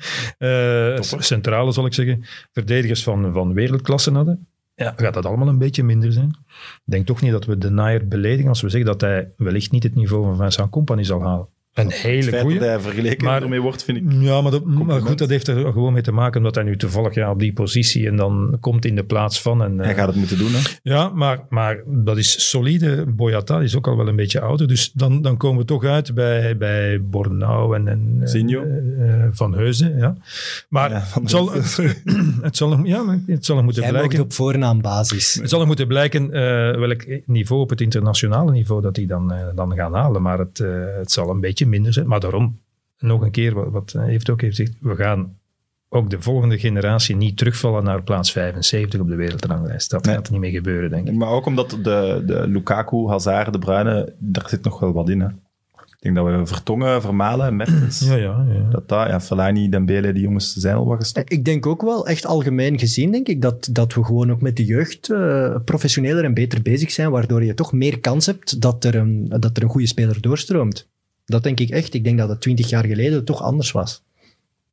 Toppers. centrale, zal ik zeggen, verdedigers van, van wereldklasse hadden. Ja, gaat dat allemaal een beetje minder zijn? Ik denk toch niet dat we de Nair beledigen als we zeggen dat hij wellicht niet het niveau van Vincent Compagnie zal halen. Een Het hele feit goede. dat hij vergeleken Maar- ermee wordt, vind ik... Ja, maar, dat, maar goed, dat heeft er gewoon mee te maken omdat hij nu toevallig ja, op die positie en dan komt in de plaats van. En, eh, Hij gaat het moeten doen, hè. ja, maar, maar dat is solide. Boyata is ook al wel een beetje ouder. Dus dan, dan komen we toch uit bij, bij Bornau en, en eh, eh, Van Heuzen. Ja. Maar Ja, het, zal, het, zal, nog- ja, het zal nog moeten Jij blijken. op voornaambasis. Het zal nog moeten blijken eh, welk niveau op het internationale niveau dat die dan, eh, dan gaan halen. Maar het, eh, het zal een beetje minder zijn. Maar daarom, nog een keer, wat, wat hij heeft ook heeft gezegd, we gaan ook de volgende generatie niet terugvallen naar plaats 75 op de wereldranglijst. Dat Nee. gaat er niet meer gebeuren, denk ik. Maar ook omdat de, de Lukaku, Hazard, De Bruyne, daar zit nog wel wat in, hè. Ik denk dat we Vertongen, Vermalen, Mertens... Ja, ja, ja. Dat dat, ja, Fellaini, Dembele, die jongens zijn al wat gestopt. Ik denk ook wel, echt algemeen gezien, denk ik, dat, dat we gewoon ook met de jeugd eh, professioneler en beter bezig zijn, waardoor je toch meer kans hebt dat er een, dat er een goede speler doorstroomt. Dat denk ik echt. Ik denk dat het twintig jaar geleden toch anders was.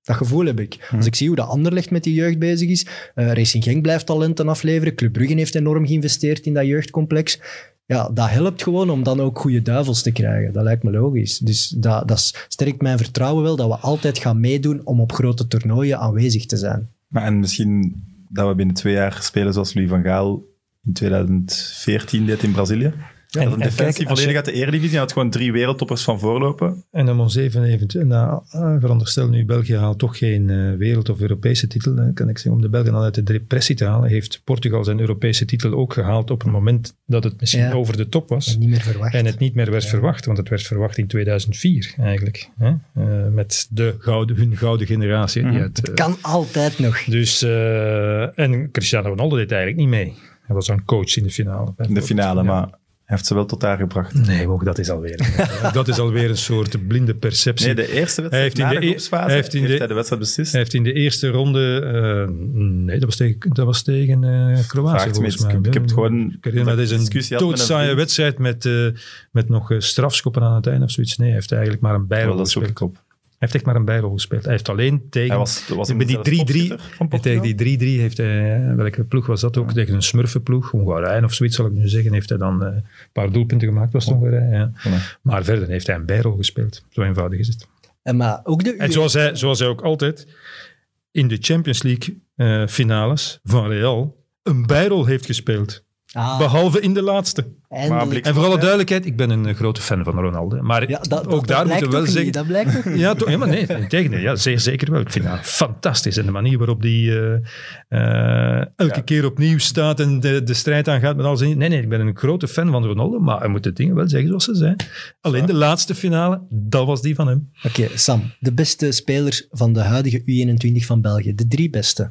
Dat gevoel heb ik. Als ik zie hoe de Anderlecht met die jeugd bezig is, eh, Racing Genk blijft talenten afleveren, Club Brugge heeft enorm geïnvesteerd in dat jeugdcomplex. Ja, dat helpt gewoon om dan ook goede duivels te krijgen. Dat lijkt me logisch. Dus dat, dat sterkt mijn vertrouwen wel dat we altijd gaan meedoen om op grote toernooien aanwezig te zijn. Maar en misschien dat we binnen twee jaar spelen zoals Louis van Gaal in 2014 deed in Brazilië. Ja, dat een en defensie kijk, volledig je- uit de Eredivisie en had gewoon drie wereldtoppers van voorlopen. En om ons even, even nou, ah, veronderstel nu, België haalt toch geen eh, wereld- of Europese titel. hè, kan ik zeggen, om de Belgen al uit de depressie te halen, heeft Portugal zijn Europese titel ook gehaald op een moment dat het misschien Ja. over de top was. Niet meer verwacht. En het niet meer werd verwacht, want het werd verwacht in 2004 eigenlijk. Hè? Eh, met de gouden, hun gouden generatie. die Mhm. eh, kan altijd nog. dus, eh, en Cristiano Ronaldo deed eigenlijk niet mee. Hij was dan coach in de finale. In de finale, Ja. maar heeft ze wel tot daar gebracht. Nee, maar dat is alweer, dat is alweer een soort blinde perceptie. Nee, de eerste Hij wedstrijd heeft in na de de, e- groepsfase hij heeft in heeft de- hij de wedstrijd beslist. Hij heeft in de eerste ronde, eh, nee, dat was tegen, dat was tegen eh, Kroatië volgens mij. iets. Ik heb het gewoon- Ik herinner me, dat is een vriend. wedstrijd met, eh, met nog strafschoppen aan het einde of zoiets. Nee, hij heeft eigenlijk maar een bijrol Wel, dat zoek gespeeld. Hij heeft echt maar een bijrol gespeeld. Hij heeft alleen tegen... Hij was, was bij hem die zelfs 3-3, topschutter van Portugal. tegen die 3-3 heeft hij, eh, welke ploeg was dat ook? Tegen een smurfenploeg, Hongarije of zoiets zal ik nu zeggen, heeft hij dan eh, een paar doelpunten gemaakt, was het Hongarije. Ja. Voilà. Maar verder heeft hij een bijrol gespeeld. Zo eenvoudig is het. En maar ook de En zoals hij, zoals hij ook altijd in de Champions League eh, finales van Real een bijrol heeft gespeeld. Ah, Behalve in de laatste. eindelijk. Blik- En voor alle duidelijkheid, ik ben een eh, grote fan van Ronaldo. Maar Ja, dat, ook dat daar moeten we wel zeggen... niet, Dat blijkt toch niet. Ja, toch, ja, maar nee, integendeel. Ja, zeer zeker wel. Ik vind dat fantastisch. En de manier waarop die eh, eh, elke Ja. keer opnieuw staat en de, de strijd aangaat met alles. in- Nee, nee, ik ben een grote fan van Ronaldo, maar hij moet de dingen wel zeggen zoals ze zijn. Alleen de laatste finale, dat was die van hem. Oké, Sam. De beste spelers van de huidige U21 van België. De drie beste.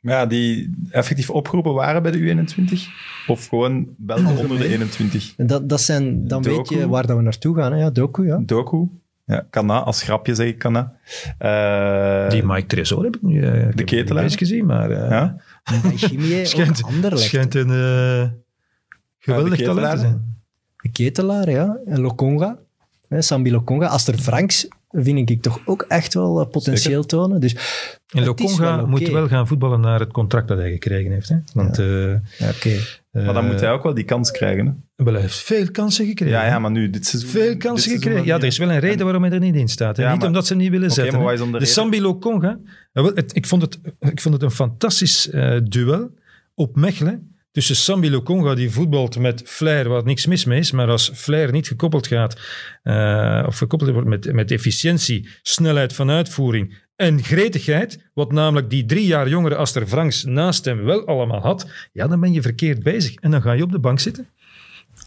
Maar ja, die effectief opgeroepen waren bij de U21? Of gewoon Belgen onder de 21? En dat, dat zijn, dan weet je waar dat we naartoe gaan. Hè? Ja, Doku, ja. Doku? Ja, Kana, als grapje zeg ik Kana. Eh, Die Mike Tresor heb ik nu eh, ik heb hem ketelaar? niet eens gezien, maar eh, Ja? En Chimier, schijnt, schijnt een geweldig de talent te ketelaar? zijn. De ketelaar, ja. En Lokonga. Hè, Sambi Lokonga. Aster Franks vind ik toch ook echt wel eh, potentieel tonen. Dus, En Lokonga wel moet wel gaan voetballen naar het contract dat hij gekregen heeft. Hè? Want eh, ja, oké. Maar dan eh, moet hij ook wel die kans krijgen. Hè? wel, hij heeft veel kansen gekregen. Ja, ja, maar nu dit seizoen... Veel kansen gekregen. Ja, er is wel een reden waarom hij er niet in staat. Ja, niet maar- omdat ze hem niet willen zetten. maar de? Sambi Lokonga, eh, wel, het- ik, vond het, ik vond het een fantastisch eh, duel op Mechelen. Tussen Sambi Lokonga, die voetbalt met flair, waar niks mis mee is, maar als flair niet gekoppeld gaat, eh, of gekoppeld wordt met, met efficiëntie, snelheid van uitvoering en gretigheid, wat namelijk die drie jaar jongere Aster Franks naast hem wel allemaal had, ja, dan ben je verkeerd bezig. En dan ga je op de bank zitten.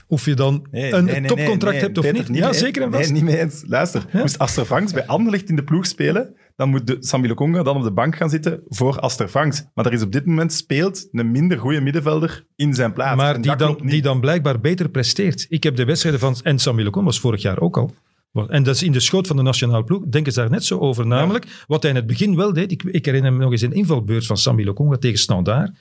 Of je dan Nee, een nee, nee, topcontract nee, hebt of Peter, niet. Ja, zeker en Nee, vast. niet mee eens. Luister, Ja. moest Aster Franks bij Anderlecht in de ploeg spelen, dan moet de Sambi Lokonga dan op de bank gaan zitten voor Aster Franks. Maar er is op dit moment speelt een minder goede middenvelder in zijn plaats. maar die dan, die dan blijkbaar beter presteert. Ik heb de wedstrijden van... En Samuel Lecom was vorig jaar ook al. En dat is in de schoot van de nationale ploeg. Denken ze daar net zo over. Namelijk, wat hij in het begin wel deed. Ik, ik herinner me nog eens een invalbeurt van Samuel Lokonga tegen Standaard.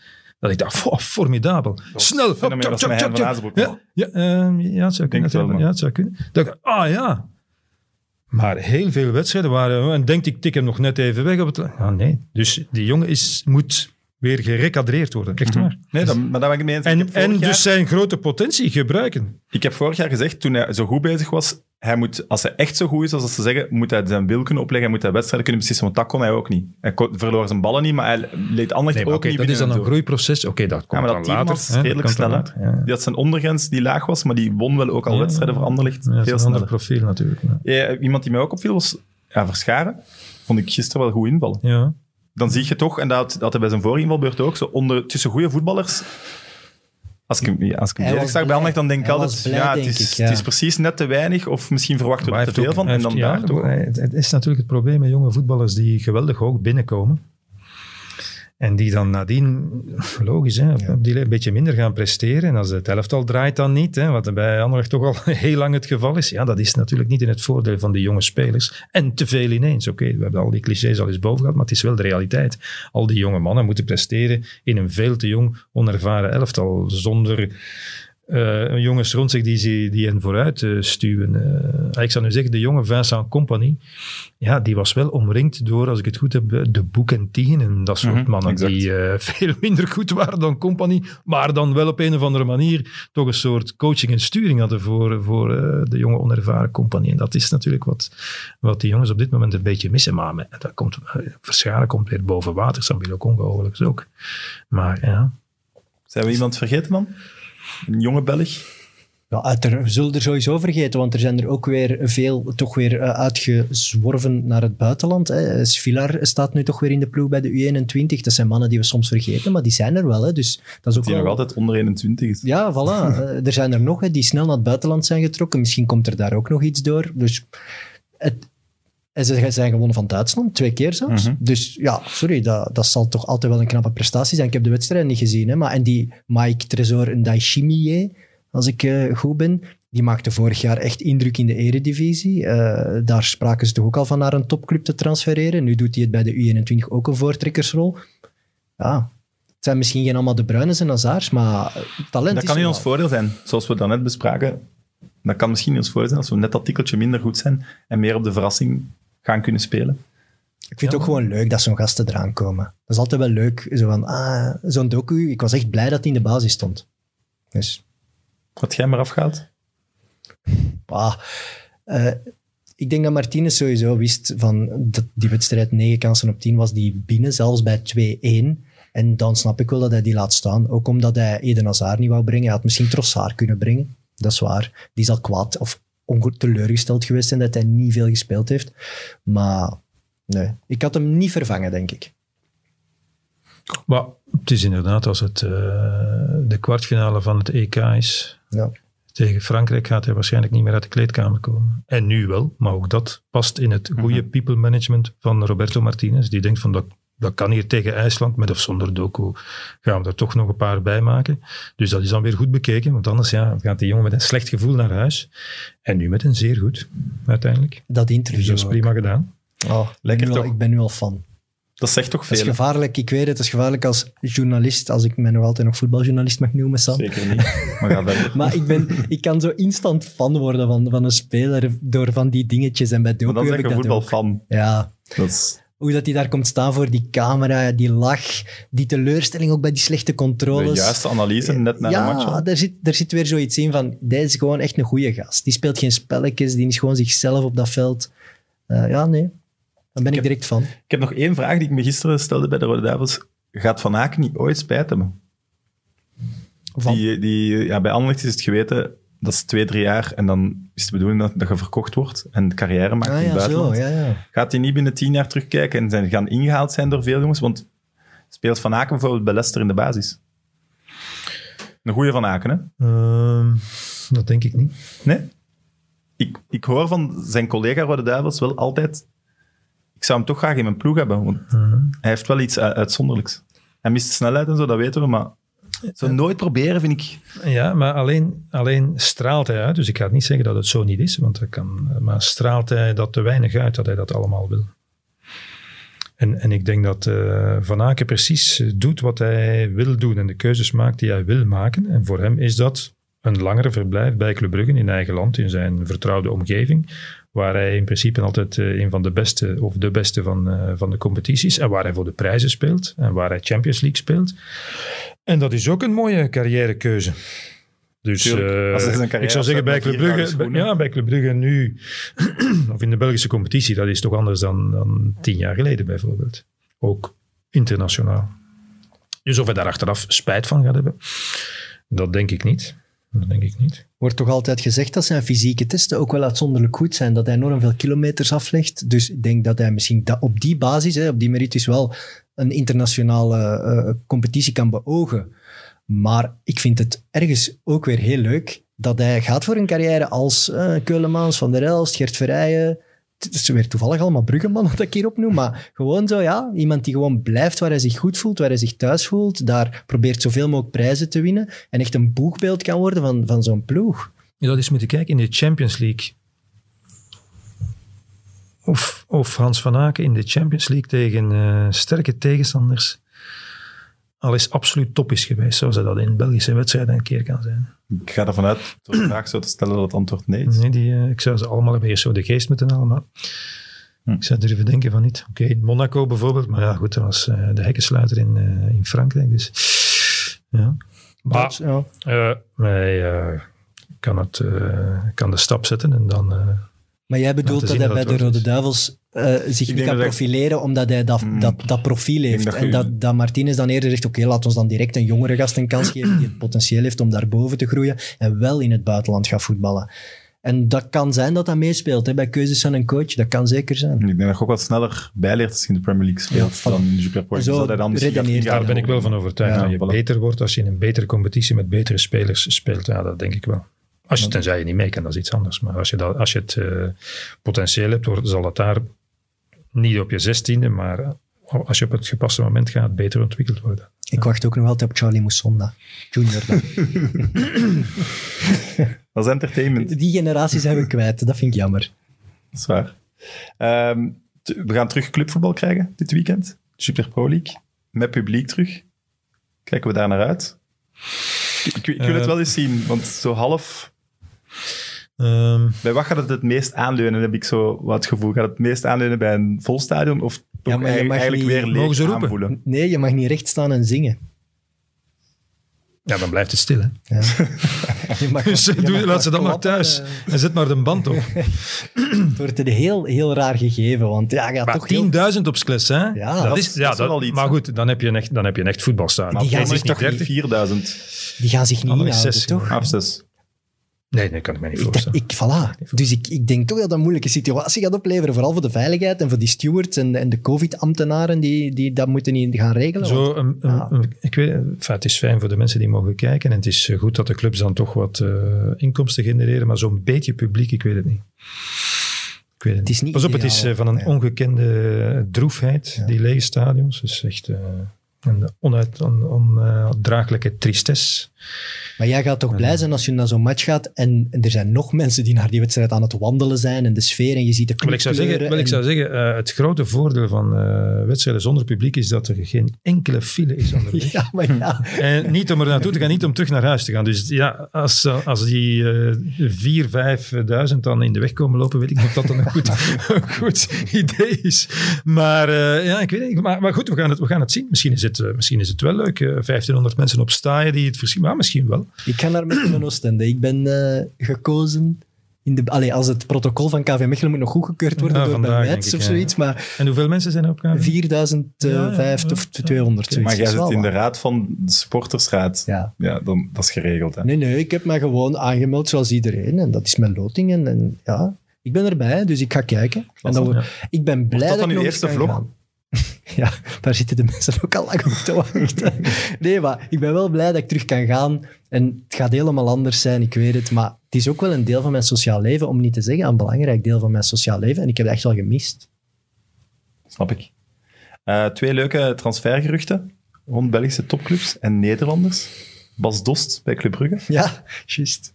Dat ik dacht, "Wow, formidabel. Snel. hop, dat Hein van tjak. Azenbroek Ja, ja, ehm, ja, het zou kunnen. Het wel, ja, het zou kunnen. Dat ah ja. Maar heel veel wedstrijden waren... En denkt, ik tik hem nog net even weg. Op het, ah, nee. Dus die jongen is, moet weer gerecadreerd worden. Echt waar. Nee, dat, maar daar ben ik mee eens. En, jaar, dus zijn grote potentie gebruiken. ik heb vorig jaar gezegd, toen hij zo goed bezig was, hij moet, als hij echt zo goed is, als ze zeggen, moet hij zijn wil kunnen opleggen, hij moet hij wedstrijden kunnen beslissen, want dat kon hij ook niet. Hij kon- verloor zijn ballen niet, maar hij leed Anderlecht Nee, maar ook niet dat is dan een groeiproces. Oké, dat Ja, komt maar dan dat team later. was redelijk snel. ja. Die had zijn ondergrens die laag was, maar die won wel ook al Ja, wedstrijden voor Anderlecht. Ja, veel sneller. profiel natuurlijk. Ja. Ja, iemand die mij ook opviel was ja, Verscharen. Vond ik gisteren wel goed invallen. Ja. Dan zie je toch, en dat had, dat had hij bij zijn vorige invalbeurt ook, zo onder, tussen goede voetballers... Als ik als ik hem zag bij. Anderlecht, dan denk ik altijd, blij, ja, het is, ik, ja. het is precies net te weinig, of misschien verwachten we er hij te veel ook- van. En dan daar het is natuurlijk het probleem met jonge voetballers die geweldig hoog binnenkomen. En die dan nadien, logisch, hè, die een beetje minder gaan presteren. En als het elftal draait dan niet, hè, wat bij Anderlecht toch al heel lang het geval is. Ja, dat is natuurlijk niet in het voordeel van die jonge spelers. En te veel ineens. Oké, we hebben al die clichés al eens boven gehad, maar het is wel de realiteit. Al die jonge mannen moeten presteren in een veel te jong, onervaren elftal. Zonder eh, jongens rond zich die, ze- die hen vooruit eh, stuwen. Eh, ik zou nu zeggen, de jonge Vincent Company, ja, die was wel omringd door, als ik het goed heb, de Boek en Tien en dat soort Mhm, mannen exact. die eh, veel minder goed waren dan Company, maar dan wel op een of andere manier toch een soort coaching en sturing hadden voor, voor eh, de jonge onervaren Company. En dat is natuurlijk wat, wat die jongens op dit moment een beetje missen. Maar met- dat komt, Verscharen komt weer boven water, Sambilo Congo overigens ook. Maar ja, Zijn we iemand vergeten dan? Een jonge Belg? Ja, we zullen er sowieso vergeten, want er zijn er ook weer veel toch weer eh, uitgezworven naar het buitenland. Hè. Svilar staat nu toch weer in de ploeg bij de U21. Dat zijn mannen die we soms vergeten, maar die zijn er wel. Hè. Dus dat is ook Die wel... nog altijd onder 21 is. Ja, voilà. Eh, er zijn er nog hè, die snel naar het buitenland zijn getrokken. Misschien komt er daar ook nog iets door. Dus het, en ze zijn gewonnen van Duitsland, twee keer zelfs. Mhm. Dus ja, sorry, dat, dat zal toch altijd wel een knappe prestatie zijn. Ik heb de wedstrijd niet gezien, hè, maar en die Mike Tresor en Daishimiye, als ik eh, goed ben, die maakte vorig jaar echt indruk in de eredivisie. Eh, daar spraken ze toch ook al van naar een topclub te transfereren. Nu doet hij het bij de U21 ook een voortrekkersrol. Ja, het zijn misschien geen allemaal de Bruines en Hazards, maar talent Dat kan in ons voordeel zijn, zoals we daarnet bespraken. Dat kan misschien in ons voordeel zijn als we net dat tikkeltje minder goed zijn en meer op de verrassing gaan kunnen spelen. Ik vind het ook gewoon leuk dat zo'n gasten eraan komen. Dat is altijd wel leuk. Zo van, ah, zo'n docu. Ik was echt blij dat hij in de basis stond. Dus, Wat jij maar afgaat. ah, eh, ik denk dat Martinez sowieso wist van dat die wedstrijd 9 kansen op 10 was die binnen, zelfs bij 2-1. En dan snap ik wel dat hij die laat staan. Ook omdat hij Eden Hazard niet wou brengen. Hij had misschien Trossard kunnen brengen. Dat is waar. Die is al kwaad of teleurgesteld geweest zijn dat hij niet veel gespeeld heeft. Maar nee, ik had hem niet vervangen, denk ik. Maar het is inderdaad, als het eh, de kwartfinale van het EK is, Ja. tegen Frankrijk gaat hij waarschijnlijk niet meer uit de kleedkamer komen. En nu wel, maar ook dat past in het goede people management van Roberto Martinez. Die denkt van, dat, dat kan hier tegen IJsland, met of zonder doku, gaan we er toch nog een paar bij maken. Dus dat is dan weer goed bekeken, want anders ja, gaat die jongen met een slecht gevoel naar huis. En nu met een zeer goed, uiteindelijk. Dat Dus interview. dat is ook. prima gedaan. Oh, Lekker ik ben nu al- toch? Ik ben nu al fan. Dat zegt toch Dat is veel? hè? gevaarlijk. Ik weet het, het is gevaarlijk als journalist, als ik mij nog altijd nog voetbaljournalist mag noemen, Sam. Zeker niet. Maar ga verder. Maar ik, ben, ik kan zo instant fan worden van, van een speler door van die dingetjes. En bij Maar Doku dan heb zeg ik dat ook. voetbalfan. Ja, Dat is... hoe dat hij daar komt staan voor die camera, die lach, die teleurstelling ook bij die slechte De controles. juiste analyse net na de match. ja, daar zit, daar zit weer zoiets in van, deze is gewoon echt een goede gast. Die speelt geen spelletjes, die is gewoon zichzelf op dat veld. Eh, ja, nee. Dan ben ik, heb- direct van. Ik heb nog één vraag die ik me gisteren stelde bij de Rode Duivels. Gaat Van Aken niet ooit spijt hebben? Van- Die, die, ja, bij Anderlecht is het geweten, dat is twee, drie jaar en dan is de bedoeling dat, dat je verkocht wordt en de carrière maakt Ah in het ja, zo, buitenland. ja, ja. Gaat hij niet binnen tien jaar terugkijken en zijn gaan ingehaald zijn door veel jongens? Want speelt Van Aken bijvoorbeeld bij Leicester in de basis. Een goede Van Aken, hè? Ehm, dat denk ik niet. Nee? Ik, ik hoor van zijn collega Rode Duivels wel altijd... Ik zou hem toch graag in mijn ploeg hebben, want hij heeft wel iets uitzonderlijks. Hij mist snelheid en zo, dat weten we, maar... Zo nooit proberen, vind ik... Ja, maar alleen, alleen straalt hij uit. Dus ik ga niet zeggen dat het zo niet is, want dat kan, maar straalt hij dat te weinig uit dat hij dat allemaal wil. En, en ik denk dat eh, Van Aken precies doet wat hij wil doen en de keuzes maakt die hij wil maken. En voor hem is dat een langere verblijf bij Club Brugge in eigen land, in zijn vertrouwde omgeving, waar hij in principe altijd eh, een van de beste of de beste van, eh, van de competities en waar hij voor de prijzen speelt en waar hij Champions League speelt. En dat is ook een mooie carrièrekeuze. Dus eh, Als carrière ik zou zeggen bij Club Brugge, ja, bij Club Brugge nu, of in de Belgische competitie, dat is toch anders dan, dan tien jaar geleden bijvoorbeeld. Ook internationaal. Dus of hij daar achteraf spijt van gaat hebben, dat denk ik niet. Dat denk ik niet. wordt toch altijd gezegd dat zijn fysieke testen ook wel uitzonderlijk goed zijn. Dat hij enorm veel kilometers aflegt. Dus ik denk dat hij misschien da- op die basis, hè, op die meritus wel een internationale eh, competitie kan beogen. Maar ik vind het ergens ook weer heel leuk dat hij gaat voor een carrière als eh Keulemans, Van der Elst, Gert Verrijen. Het is weer toevallig allemaal Bruggeman dat ik hier opnoem, maar gewoon zo, ja. Iemand die gewoon blijft waar hij zich goed voelt, waar hij zich thuis voelt. Daar probeert zoveel mogelijk prijzen te winnen en echt een boegbeeld kan worden van, van zo'n ploeg. Je zou eens moeten kijken in de Champions League. Of, of Hans van Aken in de Champions League tegen eh, sterke tegenstanders al eens absoluut top is geweest, zoals dat in Belgische wedstrijden een keer kan zijn. Ik ga ervan uit, door de vraag zo te stellen, dat het antwoord nee is. Nee, die, eh, ik zou ze allemaal hebben eerst zo de geest moeten halen, maar Hm. ik zou durven denken van niet. Oké, in Monaco bijvoorbeeld, maar ja, goed, dat was eh, de hekkensluiter in, eh, in Frankrijk, dus ja. Maar ja. eh, hij eh, kan, het, eh, kan de stap zetten en dan... Maar jij bedoelt dat hij dat bij de Rode. Duivels eh, zich niet kan ik- profileren omdat hij dat, Mm. dat, dat profiel heeft. dat en dat, dat Martinez dan eerder zegt, oké, laat ons dan direct een jongere gast een kans geven die het potentieel heeft om daarboven te groeien en wel in het buitenland gaat voetballen. En dat kan zijn dat dat meespeelt hè, bij keuzes van een coach. Dat kan zeker zijn. Ik denk dat je ook wat sneller bijleert als je in de Premier League speelt Ja, dan in de Super. Zo Dus dat dan redeneert ingaan. Daar ben ik wel van overtuigd. Ja, dat je voilà. beter wordt als je in een betere competitie met betere spelers speelt. Ja, dat denk ik wel. Als je, tenzij je niet mee kan, dat is iets anders. Maar als je, dat, als je het eh, potentieel hebt, zal het daar niet op je zestiende, maar eh, als je op het gepaste moment gaat, beter ontwikkeld worden. Ik wacht ook nog altijd op Charlie Moussonda. Junior dan. Dat is entertainment, Die generatie zijn we kwijt. Dat vind ik jammer. dat is waar. Ehm, we gaan terug clubvoetbal krijgen dit weekend. Super Pro League. Met publiek terug. Kijken we daar naar uit? Ik, ik, ik wil het Eh. wel eens zien, want zo half... Ehm, Bij wat gaat het het meest aanleunen, heb ik zo wat het gevoel. Gaat het het meest aanleunen bij een vol stadion of toch Ja, maar je eigenlijk, mag eigenlijk niet- weer leeg Mogen ze roepen? aanvoelen? Nee, je mag niet recht staan en zingen. ja, dan blijft het stil. Hè? Ja. Je mag- Dus je doe, mag laat ze dan maar thuis eh. en zet maar de band op. Het wordt een heel, heel raar gegeven, want ja, gaat Maar toch heel... 10.000 op Skles, hè? Ja, dat dat is, ja, dat is wel dat- iets, Maar goed, dan heb je een echt, dan heb je een echt voetbalstadion. Die gaan zich toch 30. 4000. Die gaan zich niet inhouden, toch? Af zes. Nee, dat kan ik me niet Ik, voorstellen. ik, voilà. Dus ik, ik denk toch dat dat een moeilijke situatie gaat opleveren, vooral voor de veiligheid en voor die stewards en, en de covid-ambtenaren die, die dat moeten niet gaan regelen. Zo, een, een, ja. een- ik weet, enfin, het is fijn voor de mensen die mogen kijken. En het is eh, goed dat de clubs dan toch wat eh, inkomsten genereren. Maar zo'n beetje publiek, ik weet het niet. Ik weet het, Het is niet Pas op, het is eh, van een ja. ongekende droefheid, Ja. die lege stadions. Het is echt een onuit, on, ondraaglijke tristesse. Maar jij gaat toch blij zijn als je naar zo'n match gaat en, en er zijn nog mensen die naar die wedstrijd aan het wandelen zijn en de sfeer en je ziet de Wel, ik zou zeggen, wel, ik zou zeggen eh, het grote voordeel van eh, wedstrijden zonder publiek is dat er geen enkele file is onderweg. Ja, maar ja. En niet om er naartoe te gaan, niet om terug naar huis te gaan. Dus ja, als, eh, als die vier, vijfduizend dan in de weg komen lopen, weet ik niet of dat dan een goed, een goed idee is. Maar ja, ik weet niet. Maar, maar goed, we gaan het, we gaan het zien. Misschien is het, eh, misschien is het wel leuk. eh, 1500 mensen op staaien die het verschillen. Maar misschien wel. Ik ga naar met mijn Oostende. Ik ben eh, gekozen In de, allee, als het protocol van KV Mechelen moet nog goedgekeurd worden Ja, door vandaag, Metz ik, of ja. zoiets, maar En hoeveel mensen zijn er op KV? 4005 Ja, ja, of ja. 200, zoiets. Maar jij zit in de raad van de supportersraad. Ja. Ja, dan, dat is geregeld. Hè. Nee, nee, ik heb mij gewoon aangemeld zoals iedereen. En dat is mijn loting. En, en ja, ik ben erbij, dus ik ga kijken. En dan, ja. Ik ben blij dat dat, dan ik uw eerste vlog? gaan. Ja, daar zitten de mensen ook al lang op te wachten. Nee, maar ik ben wel blij dat ik terug kan gaan. En het gaat helemaal anders zijn, ik weet het. Maar het is ook wel een deel van mijn sociaal leven, om niet te zeggen een belangrijk deel van mijn sociaal leven. En ik heb het echt wel gemist. Snap ik. Eh, twee leuke transfergeruchten rond Belgische topclubs en Nederlanders. Bas Dost bij Club Brugge. Ja, juist.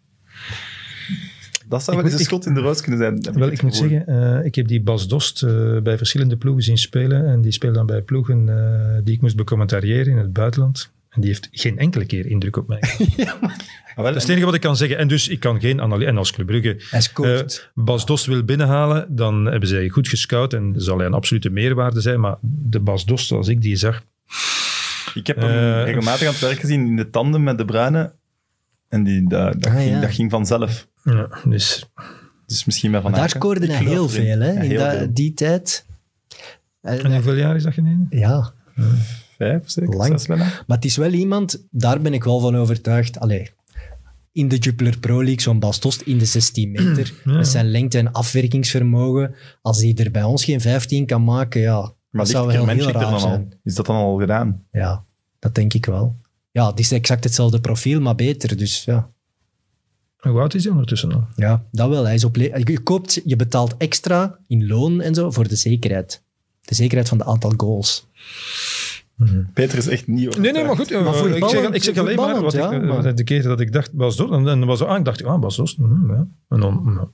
Dat zou Ik wel eens een schot in de roos kunnen zijn. Wel, ik moet zeggen, eh, ik heb die Bas Dost eh, bij verschillende ploegen zien spelen. En die speelde dan bij ploegen eh, die ik moest becommentariëren in het buitenland. En die heeft geen enkele keer indruk op mij. Maar wel, Dat is het enige wat ik kan zeggen. En dus ik kan geen analyse. En als Club Brugge eh, Bas Dost wil binnenhalen, dan hebben zij goed gescout. En zal hij een absolute meerwaarde zijn. Maar de Bas Dost, zoals ik die zag, ik heb hem regelmatig aan het werk gezien in de tanden met de Bruine. En die, dat, dat, Ah, ging, ja. dat ging vanzelf. Ja, dus Dus misschien met Van Maar daar scoorde hij heel veel hè, in heel da- veel. die tijd. En, En hoeveel jaar is dat geleden? ja, Vijf, zeker? Lang. Zes. Maar het is wel iemand, daar ben ik wel van overtuigd. Allee, in de Jupiler Pro League, zo'n Bastost in de 16 meter, Ja. met zijn lengte en afwerkingsvermogen. Als hij er bij ons geen 15 kan maken, ja, Maar dat zou wel heel raar dan al? zijn. Is dat dan al gedaan? Ja, dat denk ik wel. Ja, het is exact hetzelfde profiel, maar beter. Dus ja, Hoe oud is hij ondertussen al? ja dat wel. Hij is op je, koopt, je betaalt extra in loon en zo voor de zekerheid. De zekerheid van het aantal goals. Peter is echt niet... Nee, nee, maar goed. Maar eh, ik, zeg, ik zeg alleen maar wat ik, ja, eh, maar- de keer dat ik dacht, Bas Dost. En dan was ah, ik dacht, ah, Bas Dost. mhm, ja. En dan mm, ik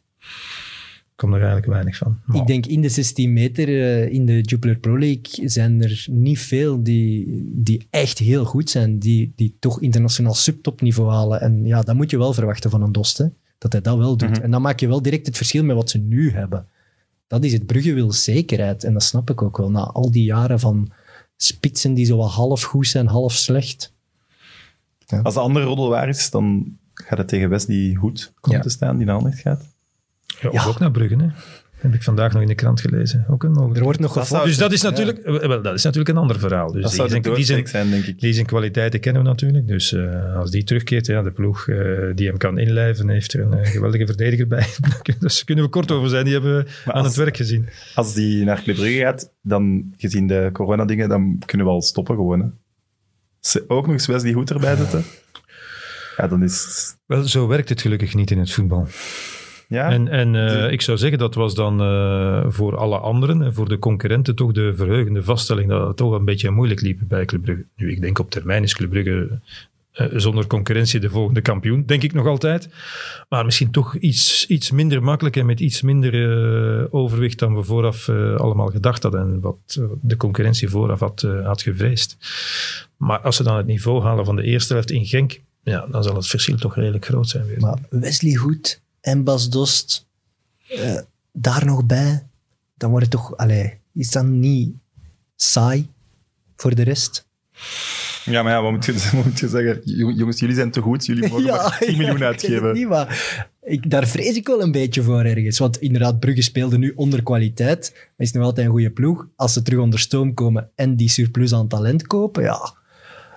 kom er eigenlijk weinig van. Maar- Ik denk in de 16 meter eh, in de Jupiler Pro League zijn er niet veel die, die echt heel goed zijn, die, die toch internationaal subtopniveau halen. En ja, dat moet je wel verwachten van een Dost, hè, dat hij dat wel doet. Mhm. En dan maak je wel direct het verschil met wat ze nu hebben. Dat is het. Brugge wil zekerheid. En dat snap ik ook wel. Na al die jaren van spitsen die zo wat half goed zijn, half slecht. Als de andere roddel waar is, dan gaat het tegen Wesley Hoed komen Ja. te staan, die naar Anderlecht gaat. Ja, of Ja. ook naar Brugge, hè. Heb ik vandaag nog in de krant gelezen. Ook een. Er wordt nog gevochten. Dus dat is natuurlijk, wel, dat is natuurlijk een ander verhaal. Dus Dat die, zou zijn, die, zijn, doodsteek zijn, denk ik. die zijn kwaliteiten kennen we natuurlijk. Dus eh, als die terugkeert, ja, de ploeg eh, die hem kan inlijven, heeft er een eh, geweldige verdediger bij. dus kunnen we kort over zijn. Die hebben we Maar aan als- het werk gezien. Als die naar Club Brugge gaat, dan, gezien de coronadingen, dan kunnen we al stoppen gewoon. Hè. Ze ook nog eens Wesley Hoed erbij zetten. Ja, dan is het... Wel, zo werkt het gelukkig niet in het voetbal. Ja, En, en eh, ik zou zeggen, dat was dan eh, voor alle anderen, en voor de concurrenten, toch de verheugende vaststelling dat het toch een beetje moeilijk liep bij Club Brugge. Nu, ik denk op termijn is Club Brugge eh, zonder concurrentie de volgende kampioen, denk ik nog altijd. Maar misschien toch iets, iets minder makkelijk en met iets minder eh, overwicht dan we vooraf eh, allemaal gedacht hadden en wat de concurrentie vooraf had, had gevreesd. Maar als ze dan het niveau halen van de eerste helft in Genk, ja, dan zal het verschil toch redelijk groot zijn weer. Maar Wesley Hoed en Bas Dost, eh, daar nog bij, dan wordt het toch... Allee, is dat niet saai voor de rest? ja, maar ja, wat moet, je, wat moet je zeggen? Jo- Jongens, jullie zijn te goed, jullie mogen maar 10 miljoen ik uitgeven. niet, maar ik, daar vrees ik wel een beetje voor ergens. Want inderdaad, Brugge speelde nu onder kwaliteit. Hij is nog altijd een goede ploeg. Als ze terug onder stoom komen en die surplus aan talent kopen, ja...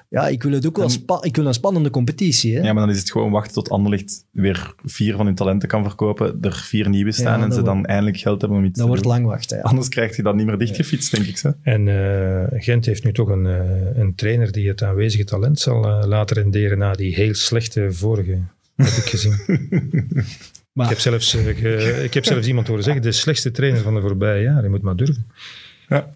Ja, ik wil het ook wel spa- ik wil een spannende competitie. Hè? Ja, maar dan is het gewoon wachten tot Anderlecht weer vier van hun talenten kan verkopen, er vier nieuwe staan Ja, en dat ze wordt- dan eindelijk geld hebben om iets dat te wordt doen. lang wachten. Ja. Anders krijgt hij dat niet meer dichtgefietst, denk ik. Zo. En eh, Gent heeft nu toch een, eh, een trainer die het aanwezige talent zal eh, laten renderen na die heel slechte vorige, heb ik gezien. Maar- ik, heb zelfs, ge- ik heb zelfs iemand horen zeggen, de slechtste trainer van de voorbije jaren. Je moet maar durven. Ja.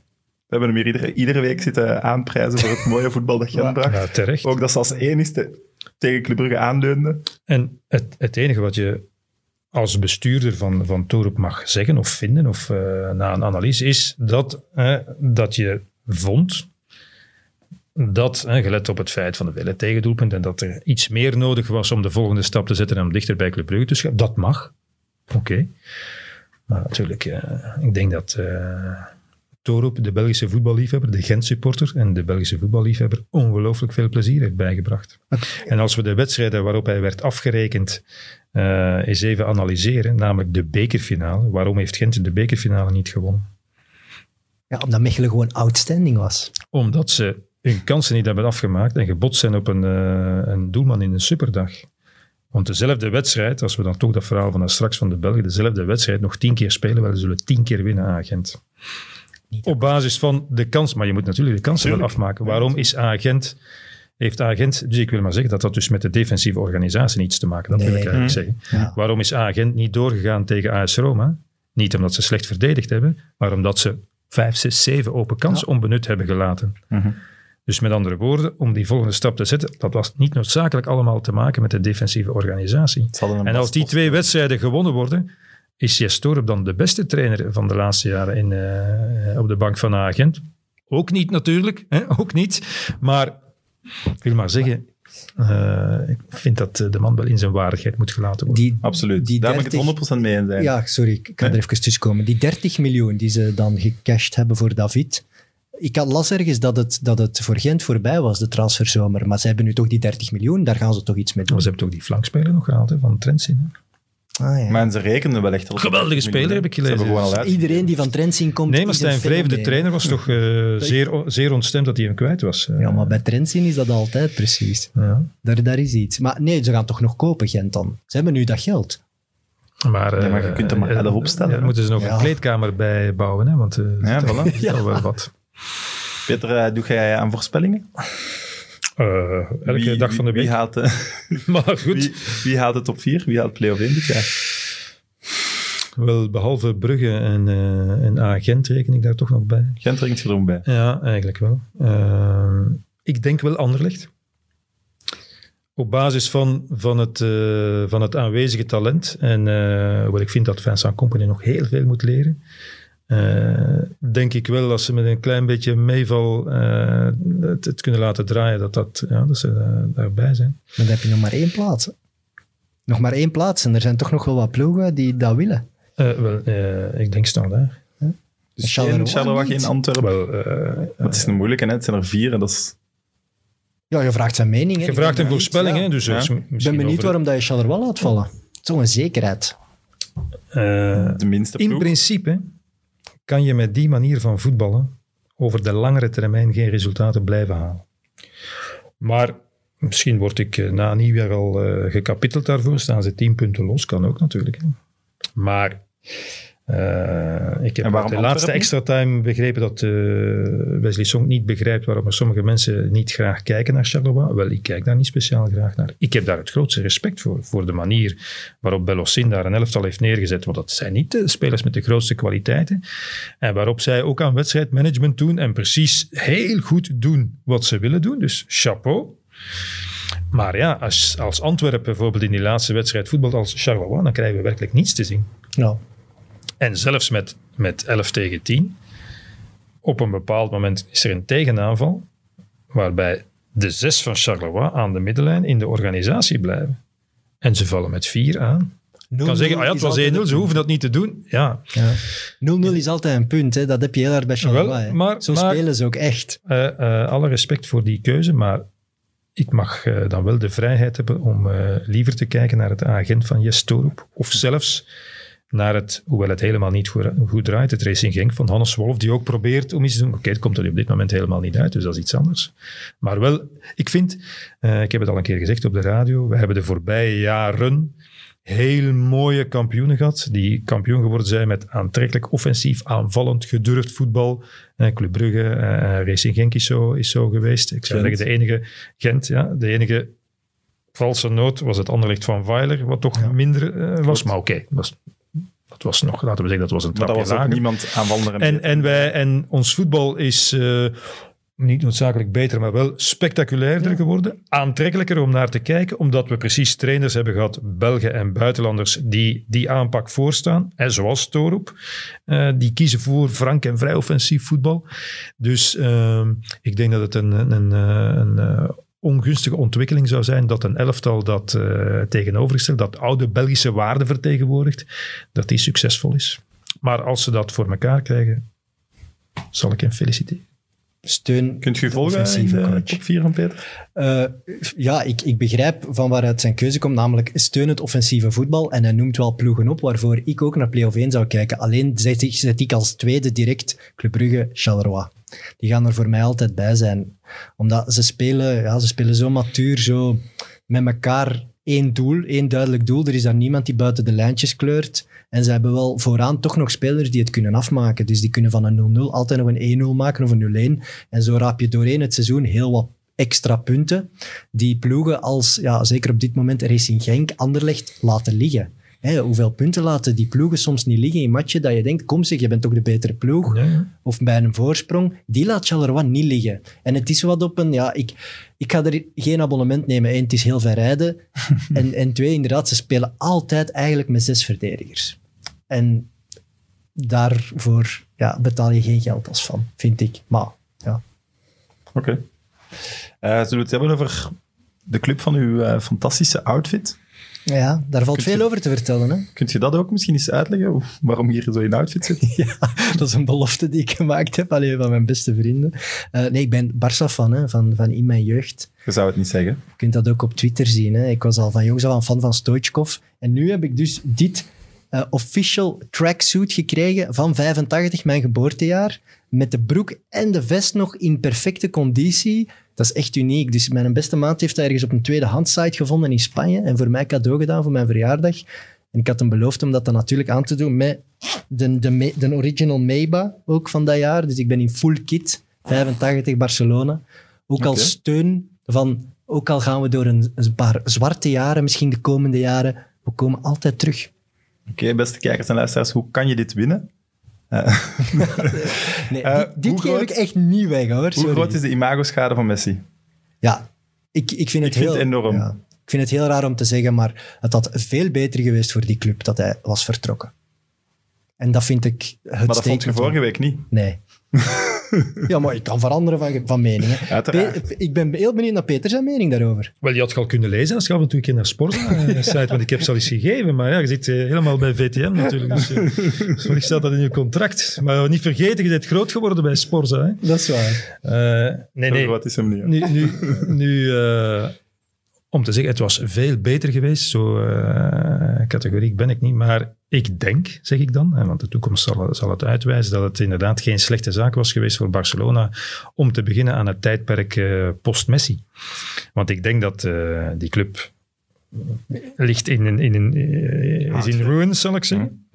We hebben hem hier iedere, iedere week zitten aanprijzen voor het mooie voetbal dat Gent bracht. Ja, terecht. Ook dat ze als enigste tegen Club Brugge aanleunde. En het, het enige wat je als bestuurder van, van Torup mag zeggen of vinden, of eh, na een analyse, is dat, eh, dat je vond dat, eh, gelet op het feit van de vele tegendoelpunten, en dat er iets meer nodig was om de volgende stap te zetten en om dichter bij Club Brugge te schuiven. Dat mag. Oké. Maar natuurlijk, eh, ik denk dat Torup, de Belgische voetballiefhebber, de Gent-supporter en de Belgische voetballiefhebber ongelooflijk veel plezier heeft bijgebracht. En als we de wedstrijden waarop hij werd afgerekend eh, eens even analyseren, namelijk de bekerfinale, waarom heeft Gent de bekerfinale niet gewonnen? Ja, omdat Mechelen gewoon outstanding was. Omdat ze hun kansen niet hebben afgemaakt en gebotst zijn op een, eh, een doelman in een superdag. Want dezelfde wedstrijd, als we dan toch dat verhaal van straks van de Belgen, dezelfde wedstrijd nog tien keer spelen, wel, ze zullen tien keer winnen aan Gent. Niet Op basis van de kans, maar je moet natuurlijk de kansen wel afmaken. Waarom is Agent, heeft Agent, dus ik wil maar zeggen dat dat dus met de defensieve organisatie niets te maken, dat wil ik eigenlijk zeggen. Ja. Waarom is Agent niet doorgegaan tegen AS Roma? Niet omdat ze slecht verdedigd hebben, maar omdat ze vijf, zes, zeven open kansen onbenut hebben gelaten. Mhm. Dus met andere woorden, om die volgende stap te zetten, dat was niet noodzakelijk allemaal te maken met de defensieve organisatie. En als die twee wedstrijden gewonnen worden, is Jes Torup dan de beste trainer van de laatste jaren in, eh, op de bank van Agent? Ook niet natuurlijk, hè? ook niet. Maar ik wil maar zeggen, eh, ik vind dat de man wel in zijn waardigheid moet gelaten worden. Die, Absoluut. Die Daar ben ik 30 het 100% mee eens. Ja, sorry, ik ga Nee. er even tussenkomen. Die 30 miljoen die ze dan gecashed hebben voor David. Ik had las ergens dat het, dat het voor Gent voorbij was, de transferzomer. Maar ze hebben nu toch die 30 miljoen, daar gaan ze toch iets mee doen. Maar ze hebben toch die flankspeler nog gehaald hè, van Trentin. Ah, ja. Maar ze rekenen wel echt al. op Geweldige 30 speler, heb ik gelezen. uit. Iedereen die van Trentin komt, Nee, maar Stijn Vreven, de fenomeen. trainer, was toch eh, zeer, zeer ontstemd dat hij hem kwijt was. Eh, Ja, maar bij Trentin is dat altijd precies. ja. Daar, daar is iets. Maar nee, ze gaan toch nog kopen, Gent dan. Ze hebben nu dat geld. Maar, Ja, maar je kunt er maar eh, elf opstellen, Ja, hè? dan moeten ze nog Ja. een kleedkamer bij bouwen, hè, want eh, Ja, dat voilà. is al wel wat. Peter, eh, doe jij aan voorspellingen? Eh, elke Wie- dag van de week. Wie haalt, de, maar goed, wie, wie haalt de top 4? Wie haalt play-off 1 dit jaar? wel behalve Brugge en, eh en Agent reken ik daar toch nog bij. Gent rekent je er ook bij. Ja, eigenlijk wel. Eh, ik denk wel Anderlecht. Op basis van, van, het, eh, van het aanwezige talent. En uh, wat ik vind dat Vincent Company nog heel veel moet leren. Uh, denk ik wel als ze met een klein beetje meeval uh, het, het, kunnen laten draaien, dat, dat, ja, dat ze uh, daarbij zijn. Maar dan heb je nog maar één plaats. Hè? Nog maar één plaats. En er zijn toch nog wel wat ploegen die dat willen. Uh, wel, ik denk standaard. Dus geen Charleroi, geen Antwerpen. Wel, uh, het is een moeilijke, hè? het zijn er vier en dat is... Ja, je vraagt zijn mening. Hè? Je vraagt een voorspelling, ja. hè? Dus ja. Ik ben benieuwd over... waarom dat je Charleroi laat vallen. Zo'n zekerheid. de minste ploeg. In principe kan je met die manier van voetballen over de langere termijn geen resultaten blijven halen. Maar misschien word ik na nieuwjaar al uh, gekapiteld daarvoor. Staan ze tien punten los, kan ook natuurlijk. Maar ik heb de laatste extra time begrepen dat uh, Wesley Song niet begrijpt waarom sommige mensen niet graag kijken naar Charleroi. Wel, ik kijk daar niet speciaal graag naar. Ik heb daar het grootste respect voor, voor de manier waarop Belossin daar een elftal heeft neergezet. Want dat zijn niet de spelers met de grootste kwaliteiten. En waarop zij ook aan wedstrijdmanagement doen en precies heel goed doen wat ze willen doen. Dus chapeau. Maar ja, als, als Antwerpen bijvoorbeeld in die laatste wedstrijd voetbalt als Charleroi, dan krijgen we werkelijk niets te zien. Ja. En zelfs met, met 11 tegen 10, op een bepaald moment is er een tegenaanval, waarbij de zes van Charleroi aan de middenlijn in de organisatie blijven. En ze vallen met vier aan. Je kan zeggen, ah ja, het was 1-0, ze hoeven dat niet te doen. Ja. 0-0 ja. is altijd een punt, hè. dat heb je heel hard bij Charleroi. Wel, maar, Zo maar, spelen ze ook echt. Uh, uh, alle respect voor die keuze, maar ik mag uh, dan wel de vrijheid hebben om uh, liever te kijken naar het agent van Jes Torup. Of zelfs naar het, hoewel het helemaal niet goed, goed draait, het Racing Genk van Hannes Wolf, die ook probeert om iets te doen. Oké, okay, het komt er op dit moment helemaal niet uit, dus dat is iets anders. Maar wel, ik vind, uh, ik heb het al een keer gezegd op de radio, we hebben de voorbije jaren heel mooie kampioenen gehad, die kampioen geworden zijn met aantrekkelijk, offensief, aanvallend, gedurfd voetbal. Uh, Club Brugge, uh, Racing Genk is zo, is zo geweest. Ik zou Gent. zeggen, de enige, Gent, ja, de enige valse noot was het Anderlecht van Weiler, wat toch ja. minder uh, was. Maar oké, okay, was dat was nog, laten we zeggen, dat was een trapje Maar dat was lager. niemand aanvallender. En, en, wij, en ons voetbal is uh, niet noodzakelijk beter, maar wel spectaculairder ja. geworden. Aantrekkelijker om naar te kijken, omdat we precies trainers hebben gehad, Belgen en buitenlanders, die die aanpak voorstaan. En zoals Torup, uh, die kiezen voor frank en vrij offensief voetbal. Dus uh, ik denk dat het een, een, een, een ongunstige ontwikkeling zou zijn dat een elftal dat uh, tegenovergesteld, dat oude Belgische waarden vertegenwoordigt, dat die succesvol is. Maar als ze dat voor elkaar krijgen, zal ik hem feliciteren. Steun. Kunt je volgen in de top 4 van Peter? Eh, ja, ik, ik begrijp van waaruit zijn keuze komt, namelijk steun het offensieve voetbal. En hij noemt wel ploegen op waarvoor ik ook naar play-off 1 zou kijken. Alleen zet ik, zet ik als tweede direct Club Brugge, Charleroi. Die gaan er voor mij altijd bij zijn. Omdat ze spelen, ja, ze spelen zo matuur, zo met elkaar één doel, één duidelijk doel. Er is daar niemand die buiten de lijntjes kleurt. En ze hebben wel vooraan toch nog spelers die het kunnen afmaken. Dus die kunnen van een 0-0 altijd nog een 1-0 maken of een 0-1. En zo raap je doorheen het seizoen heel wat extra punten die ploegen als, ja, zeker op dit moment, Racing Genk, Anderlecht laten liggen. Hoeveel punten laten die ploegen soms niet liggen in matchen dat je denkt, kom zeg, je bent toch de betere ploeg of bij een voorsprong, die laat Charleroi niet liggen. En het is wat op een, ja, ik, ik ga er geen abonnement nemen. Eén, het is heel ver rijden. en, en twee, inderdaad, ze spelen altijd eigenlijk met zes verdedigers. En daarvoor ja, betaal je geen geld als fan, vind ik. Maar ja, Oké. Eh, zullen we het hebben over de club van uw eh, fantastische outfit? Ja daar valt Kunt je- veel over te vertellen. Hè? Kunt je dat ook misschien eens uitleggen? Waarom je hier zo in outfit zit? Ja, dat is een belofte die ik gemaakt heb, alleen van mijn beste vrienden. Eh, nee, ik ben Barça-fan hè, van, van in mijn jeugd. Je zou het niet zeggen. Je kunt dat ook op Twitter zien. Hè. Ik was al van jongs af aan fan van Stoichkov. En nu heb ik dus dit eh, official tracksuit gekregen van 85, mijn geboortejaar. Met de broek en de vest nog in perfecte conditie. Dat is echt uniek. Dus mijn beste maat heeft dat ergens op een tweedehands site gevonden in Spanje. En voor mij cadeau gedaan voor mijn verjaardag. En ik had hem beloofd om dat dan natuurlijk aan te doen met de, de, de original Meiba ook van dat jaar. Dus ik ben in full kit. 85 Barcelona. Ook Oké. als steun van, ook al gaan we door een, een paar zwarte jaren, misschien de komende jaren, we komen altijd terug. Oké, beste kijkers en luisteraars, hoe kan je dit winnen? Eh, Nee, Eh, dit geef groot- ik echt niet weg, hoor. hoe groot is de imagoschade van Messi? Ja, ik, ik vind het Ik vind heel... het enorm. ja, ik vind het heel raar om te zeggen, maar het had veel beter geweest voor die club dat hij was vertrokken. En dat vind ik het Maar dat vond je vorige week niet. Nee. Ja, maar ik kan veranderen van, van mening. hè. Uiteraard. Pe- ik ben heel benieuwd naar Peter zijn mening daarover. Wel, je had het al kunnen lezen als je af en toe een keer naar Sporza-site, want ik heb ze al eens gegeven. Maar ja, je zit eh, helemaal bij VTM natuurlijk. Dus eh, wellicht staat dat in je contract. Maar niet vergeten, je bent groot geworden bij Sporza. Hè? Dat is waar. Eh, nee, nee. groot is hem niet. Nu, nu, nu eh, om te zeggen, het was veel beter geweest. Zo eh categoriek ben ik niet. Maar ik denk, zeg ik dan, hè, want de toekomst zal, zal het uitwijzen, dat het inderdaad geen slechte zaak was geweest voor Barcelona om te beginnen aan het tijdperk eh, post-Messi. Want ik denk dat eh, die club ligt in, een- in, een, is in ruins, zal ik zeggen.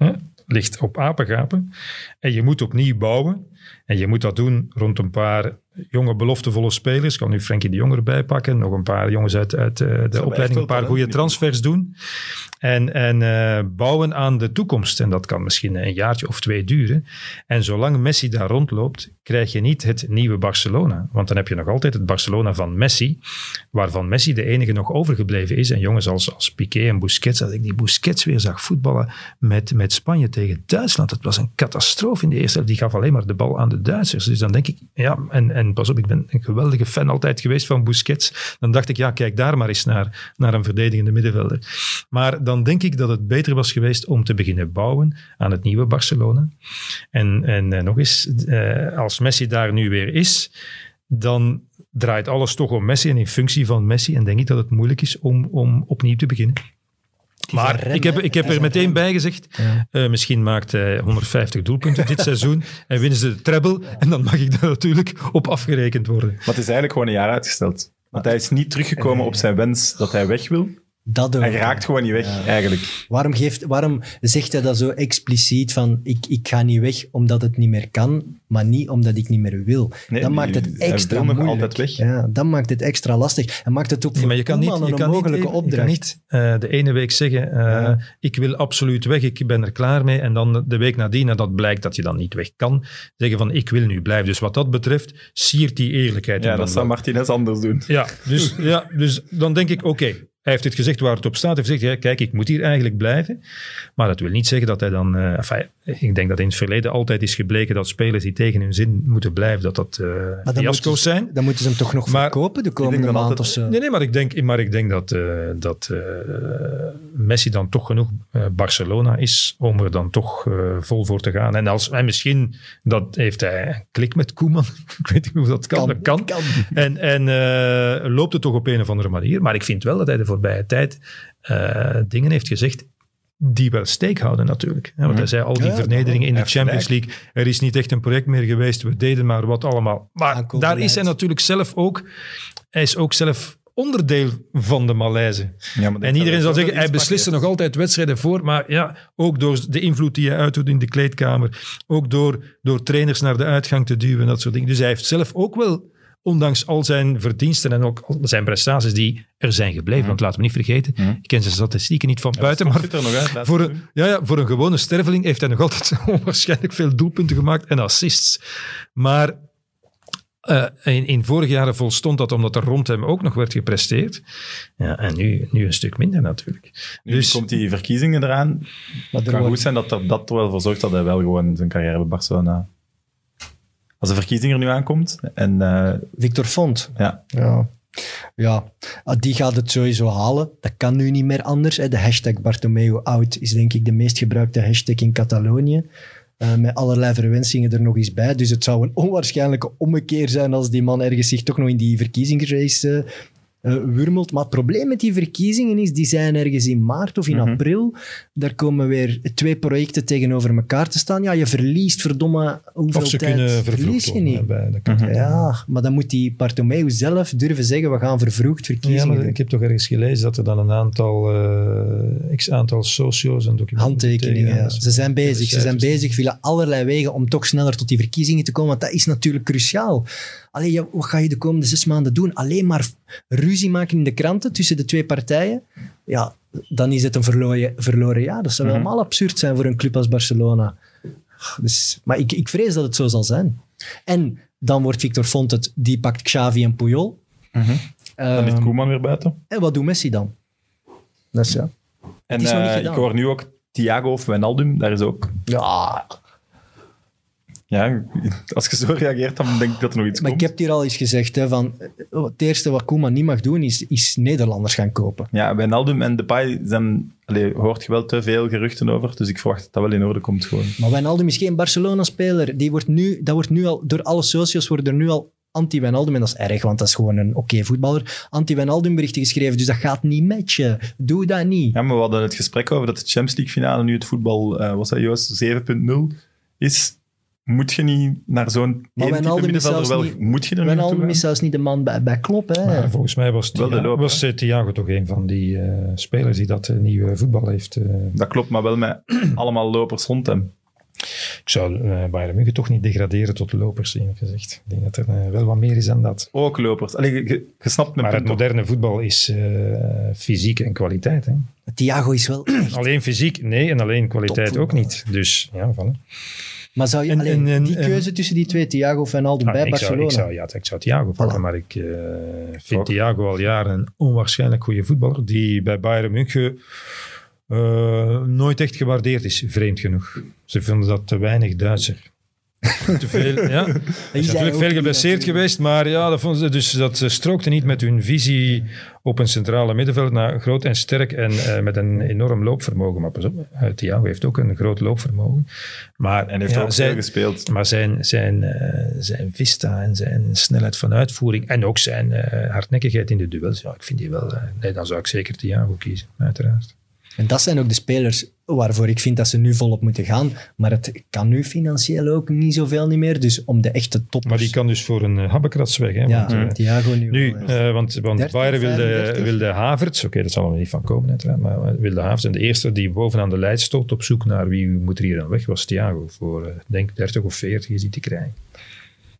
Ligt op apengapen. En je moet opnieuw bouwen. En je moet dat doen rond een paar jonge, beloftevolle spelers. Ik kan nu Frenkie de Jong erbij pakken. Nog een paar jongens uit, uit eh, de opleiding. Een paar goede transfers doen. En, en eh, bouwen aan de toekomst. En dat kan misschien een jaartje of twee duren. En zolang Messi daar rondloopt, krijg je niet het nieuwe Barcelona. Want dan heb je nog altijd het Barcelona van Messi. Waarvan Messi de enige nog overgebleven is. En jongens als, als Piqué en Busquets. Als ik die Busquets weer zag voetballen met, met Spanje tegen Duitsland. Het was een catastrofe in de eerste helft. Die gaf alleen maar de bal aan de Duitsers. Dus dan denk ik, ja, en, en pas op, ik ben een geweldige fan altijd geweest van Busquets. Dan dacht ik, ja, kijk daar maar eens naar, naar een verdedigende middenvelder. Maar dan denk ik dat het beter was geweest om te beginnen bouwen aan het nieuwe Barcelona. En, en eh, nog eens, eh, als Messi daar nu weer is, dan draait alles toch om Messi en in functie van Messi. En denk ik dat het moeilijk is om, om opnieuw te beginnen. Maar rem, ik heb, ik heb er een meteen bij gezegd, Ja. eh, misschien maakt hij 150 doelpunten dit seizoen en winnen ze de treble. En dan mag ik daar natuurlijk op afgerekend worden. Maar het is eigenlijk gewoon een jaar uitgesteld. Want hij is niet teruggekomen op zijn wens dat hij weg wil. Dat. Hij raakt gewoon niet weg, eigenlijk. Waarom, geeft, waarom zegt hij dat zo expliciet van ik, ik ga niet weg omdat het niet meer kan, maar niet omdat ik niet meer wil? Nee, dat maakt het hij extra wil nog moeilijk. altijd weg. Ja, dat maakt het extra lastig. En maakt het ook Nee, voor maar je kan niet, je een kan niet, onmogelijke je kan opdracht. niet eh, de ene week zeggen, eh, Ja. ik wil absoluut weg, ik ben er klaar mee. En dan de week nadien, nadat blijkt dat je dan niet weg kan, zeggen van ik wil nu blijven. Dus wat dat betreft, siert die eerlijkheid. Ja, dat dan zou. Martinez anders doen. Ja, dus, ja, dus dan denk ik, oké, Hij heeft het gezegd waar het op staat. Hij heeft gezegd, ja, kijk, ik moet hier eigenlijk blijven. Maar dat wil niet zeggen dat hij dan... eh, enfin, ik denk dat in het verleden altijd is gebleken dat spelers die tegen hun zin moeten blijven, dat dat eh dan fiasco's moeten ze- zijn. Dan moeten ze hem toch nog Maar- verkopen de komende maand altijd- of zo. Nee, nee, maar ik denk, maar ik denk dat, eh, dat eh, Messi dan toch genoeg eh, Barcelona is om er dan toch eh, vol voor te gaan. En, als, en misschien dat heeft hij een klik met Koeman. ik weet niet hoe dat kan. dat kan. En, en eh, loopt het toch op een of andere manier. Maar ik vind wel dat hij de voorbije tijd eh, dingen heeft gezegd die wel steek houden natuurlijk. Ja, want hij zei al die Ja, vernederingen in de Champions League. Er is niet echt een project meer geweest. We deden maar wat allemaal. Maar daar is hij natuurlijk zelf ook... Hij is ook zelf onderdeel van de malaise. Ja, maar En iedereen zal zeggen, hij beslist er nog altijd wedstrijden voor. Maar ja, ook door de invloed die hij uitdoet in de kleedkamer. Ook door, door trainers naar de uitgang te duwen, dat soort dingen. Dus hij heeft zelf ook wel, ondanks al zijn verdiensten en ook al zijn prestaties die er zijn gebleven. Want laten we niet vergeten, ik ken zijn statistieken niet van buiten, maar er nog voor een, ja, ja, voor een gewone sterveling heeft hij nog altijd onwaarschijnlijk veel doelpunten gemaakt en assists. Maar eh, in, in vorige jaren volstond dat omdat er rond hem ook nog werd gepresteerd. Ja, en nu, nu een stuk minder natuurlijk. Nu dus komt die verkiezingen eraan. Maar Het kan wordt- goed zijn dat er, dat er wel voor zorgt dat hij wel gewoon zijn carrière bij Barcelona... Als de verkiezing er nu aankomt en eh, Victor Font. ja, Ja. Ja, ah, die gaat het sowieso halen. Dat kan nu niet meer anders. hè. De hashtag Bartomeu out is denk ik de meest gebruikte hashtag in Catalonië. Eh, met allerlei verwensingen er nog eens bij. Dus het zou een onwaarschijnlijke ommekeer zijn als die man ergens zich toch nog in die verkiezingsrace eh, eh, wurmelt. Maar het probleem met die verkiezingen is, die zijn ergens in maart of in Mhm. april. Daar komen weer twee projecten tegenover elkaar te staan. Ja, je verliest verdomme hoeveel of ze tijd kunnen verlies vervroegd je niet. Bij. Ja, maar dan moet die Bartomeu zelf durven zeggen, we gaan vervroegd Ja, verkiezingen maar ik heb toch ergens gelezen dat er dan een aantal, eh, x-aantal socio's en documenten Handtekeningen, tegen- ja. Ze zijn bezig. Ze zijn bezig via allerlei wegen om toch sneller tot die verkiezingen te komen, want dat is natuurlijk cruciaal. Alleen, ja, wat ga je de komende zes maanden doen? Alleen maar ruzie maken in de kranten tussen de twee partijen? Ja, dan is het een verloren, verloren jaar. Dat zou Mhm. helemaal absurd zijn voor een club als Barcelona. Dus, maar ik, ik vrees dat het zo zal zijn. En dan wordt Victor Font het, die pakt Xavi en Puyol. dan is Ehm, Koeman weer buiten. En wat doet Messi dan? Dat is ja. En is eh, ik hoor nu ook Thiago of Wijnaldum, daar is ook... Ja, Ja, als je zo reageert, dan denk ik dat er nog iets maar ik heb hier al eens gezegd. Hè, van, eh, het eerste wat Koeman niet mag doen, is, is Nederlanders gaan kopen. Ja, Wijnaldum en Depay zijn... Allee, hoort je wel te veel geruchten over, dus ik verwacht dat dat wel in orde komt gewoon. Maar Wijnaldum is geen Barcelona-speler. Die wordt nu, dat wordt nu al, door alle socials worden er nu al anti-Wijnaldum, en dat is erg, want dat is gewoon een oké voetballer, anti-Wijnaldum berichten geschreven, dus dat gaat niet matchen. Doe dat niet. Ja, maar we hadden het gesprek over dat de Champions League finale nu het voetbal, eh was dat Joost, 7.0 is. Moet je niet naar zo'n één middenvelder zelfs wel... niet- Moet je er Wijnaldum is zelfs niet de man bij, bij Klopp. Hè. Maar volgens mij was, Wel de Thiago, loop, was Thiago toch een van die eh, spelers die dat eh, nieuwe voetbal heeft. eh, Dat klopt, maar wel met allemaal lopers rond hem. ik zou Bayern München toch niet degraderen tot lopers, eerlijk gezegd. Ik denk dat er wel wat meer is dan dat. Ook lopers. Allee, je, snapt mijn Maar het moderne voetbal is eh, fysiek en kwaliteit. Hè? Thiago is wel echt. Alleen fysiek, nee, en alleen kwaliteit ook niet. Dus ja, voilà. Maar zou je En- alleen en- en- die en- keuze tussen die twee, Thiago of Wijnaldum, Ah, bij ik, zou, Barcelona? ik, zou, ja, ik zou Thiago pakken, Voilà. maar ik eh, vind Thiago al jaren een onwaarschijnlijk goede voetballer die bij Bayern München eh, nooit echt gewaardeerd is, vreemd genoeg. Ze vinden dat te weinig Duitser. Te veel, ja. Is natuurlijk veel geblesseerd geweest, maar ja, dat, vonden ze, dus dat eh, strookte niet met hun visie op een centrale middenveld. Nou, groot en sterk en eh, met een enorm loopvermogen. Maar pas op, eh, Thiago heeft ook een groot loopvermogen. Maar, En heeft ja, ook zij- veel gespeeld. maar zijn, zijn, eh, zijn vista en zijn snelheid van uitvoering en ook zijn eh, hardnekkigheid in de duels, ja, ik vind die wel... nee, dan zou ik zeker Thiago kiezen, uiteraard. En dat zijn ook de spelers waarvoor ik vind dat ze nu volop moeten gaan. Maar het kan nu financieel ook niet zoveel niet meer. Dus om de echte toppers... Maar die kan dus voor een uh, habbekrats weg. Hè, ja, want, eh, Thiago nu, Nu, eh, want, want 30, Bayern wilde, 35. wilde Havertz, oké, dat zal er niet van komen uiteraard, maar eh, wilde Havertz en de eerste die bovenaan de lijst stond op zoek naar wie moet er hier dan weg, was Thiago. Voor, eh, denk 30 of 40 is die te krijgen.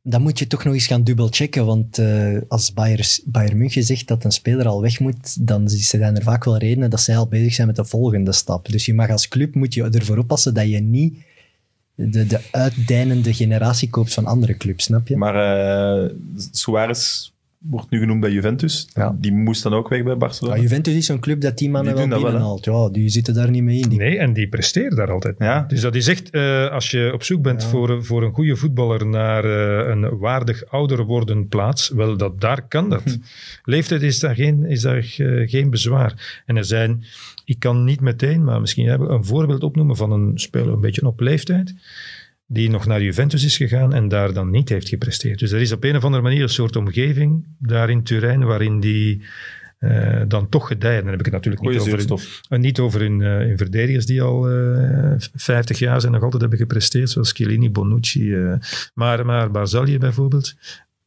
Dan moet je toch nog eens gaan dubbelchecken. Want eh, als Bayern, Bayern München zegt dat een speler al weg moet, dan zijn er vaak wel redenen dat zij al bezig zijn met de volgende stap. Dus je mag als club moet je ervoor oppassen dat je niet de, de uitdijnende generatie koopt van andere clubs, snap je? Maar eh Suarez wordt nu genoemd bij Juventus. Ja. Die moest dan ook weg bij Barcelona. Ja, Juventus is zo'n club dat die mannen Die wel binnenhaalt. ja, die zitten daar niet mee in. Die... Nee, en die presteren daar altijd. Ja. Dus dat is echt, eh, als je op zoek bent Ja. voor, voor een goede voetballer naar eh, een waardig ouder worden plaats, wel, dat, daar kan dat. Leeftijd is daar, geen, is daar eh, geen bezwaar. En er zijn, ik kan niet meteen, maar misschien een voorbeeld opnoemen van een speler een beetje op leeftijd, die nog naar Juventus is gegaan en daar dan niet heeft gepresteerd. Dus er is op een of andere manier een soort omgeving daar in Turijn waarin die eh, dan toch gedijen. Dan heb ik het natuurlijk Goeie niet over, niet over hun, eh, hun verdedigers die al eh 50 jaar zijn nog altijd hebben gepresteerd, zoals Chiellini, Bonucci, eh, maar, maar Barzagli bijvoorbeeld.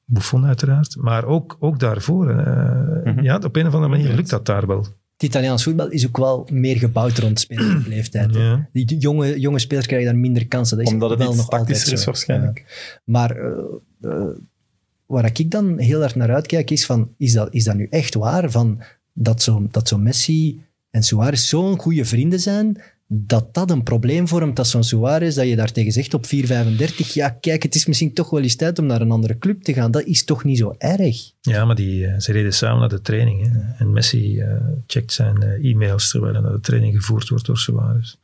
Buffon uiteraard, maar ook, ook daarvoor. eh, Mhm. Ja, op een of andere manier lukt dat daar wel. Het Italiaans voetbal is ook wel meer gebouwd rond spelers op leeftijd. hè. Ja. Die jonge, jonge spelers krijgen daar minder kansen. Dat is Omdat het wel nog altijd is waarschijnlijk. Ja. Maar eh, eh, waar ik dan heel erg naar uitkijk, is van, is dat, is dat nu echt waar? Van, dat zo'n dat zo Messi en Suarez zo'n goede vrienden zijn, dat dat een probleem vormt, dat zo'n Suarez, dat je daar tegen zegt op 4,35, ja kijk, het is misschien toch wel eens tijd om naar een andere club te gaan. Dat is toch niet zo erg? Ja, maar die, eh, ze reden samen naar de training. Hè. En Messi eh, checkt zijn eh, e-mails terwijl hij naar de training gevoerd wordt door Suarez.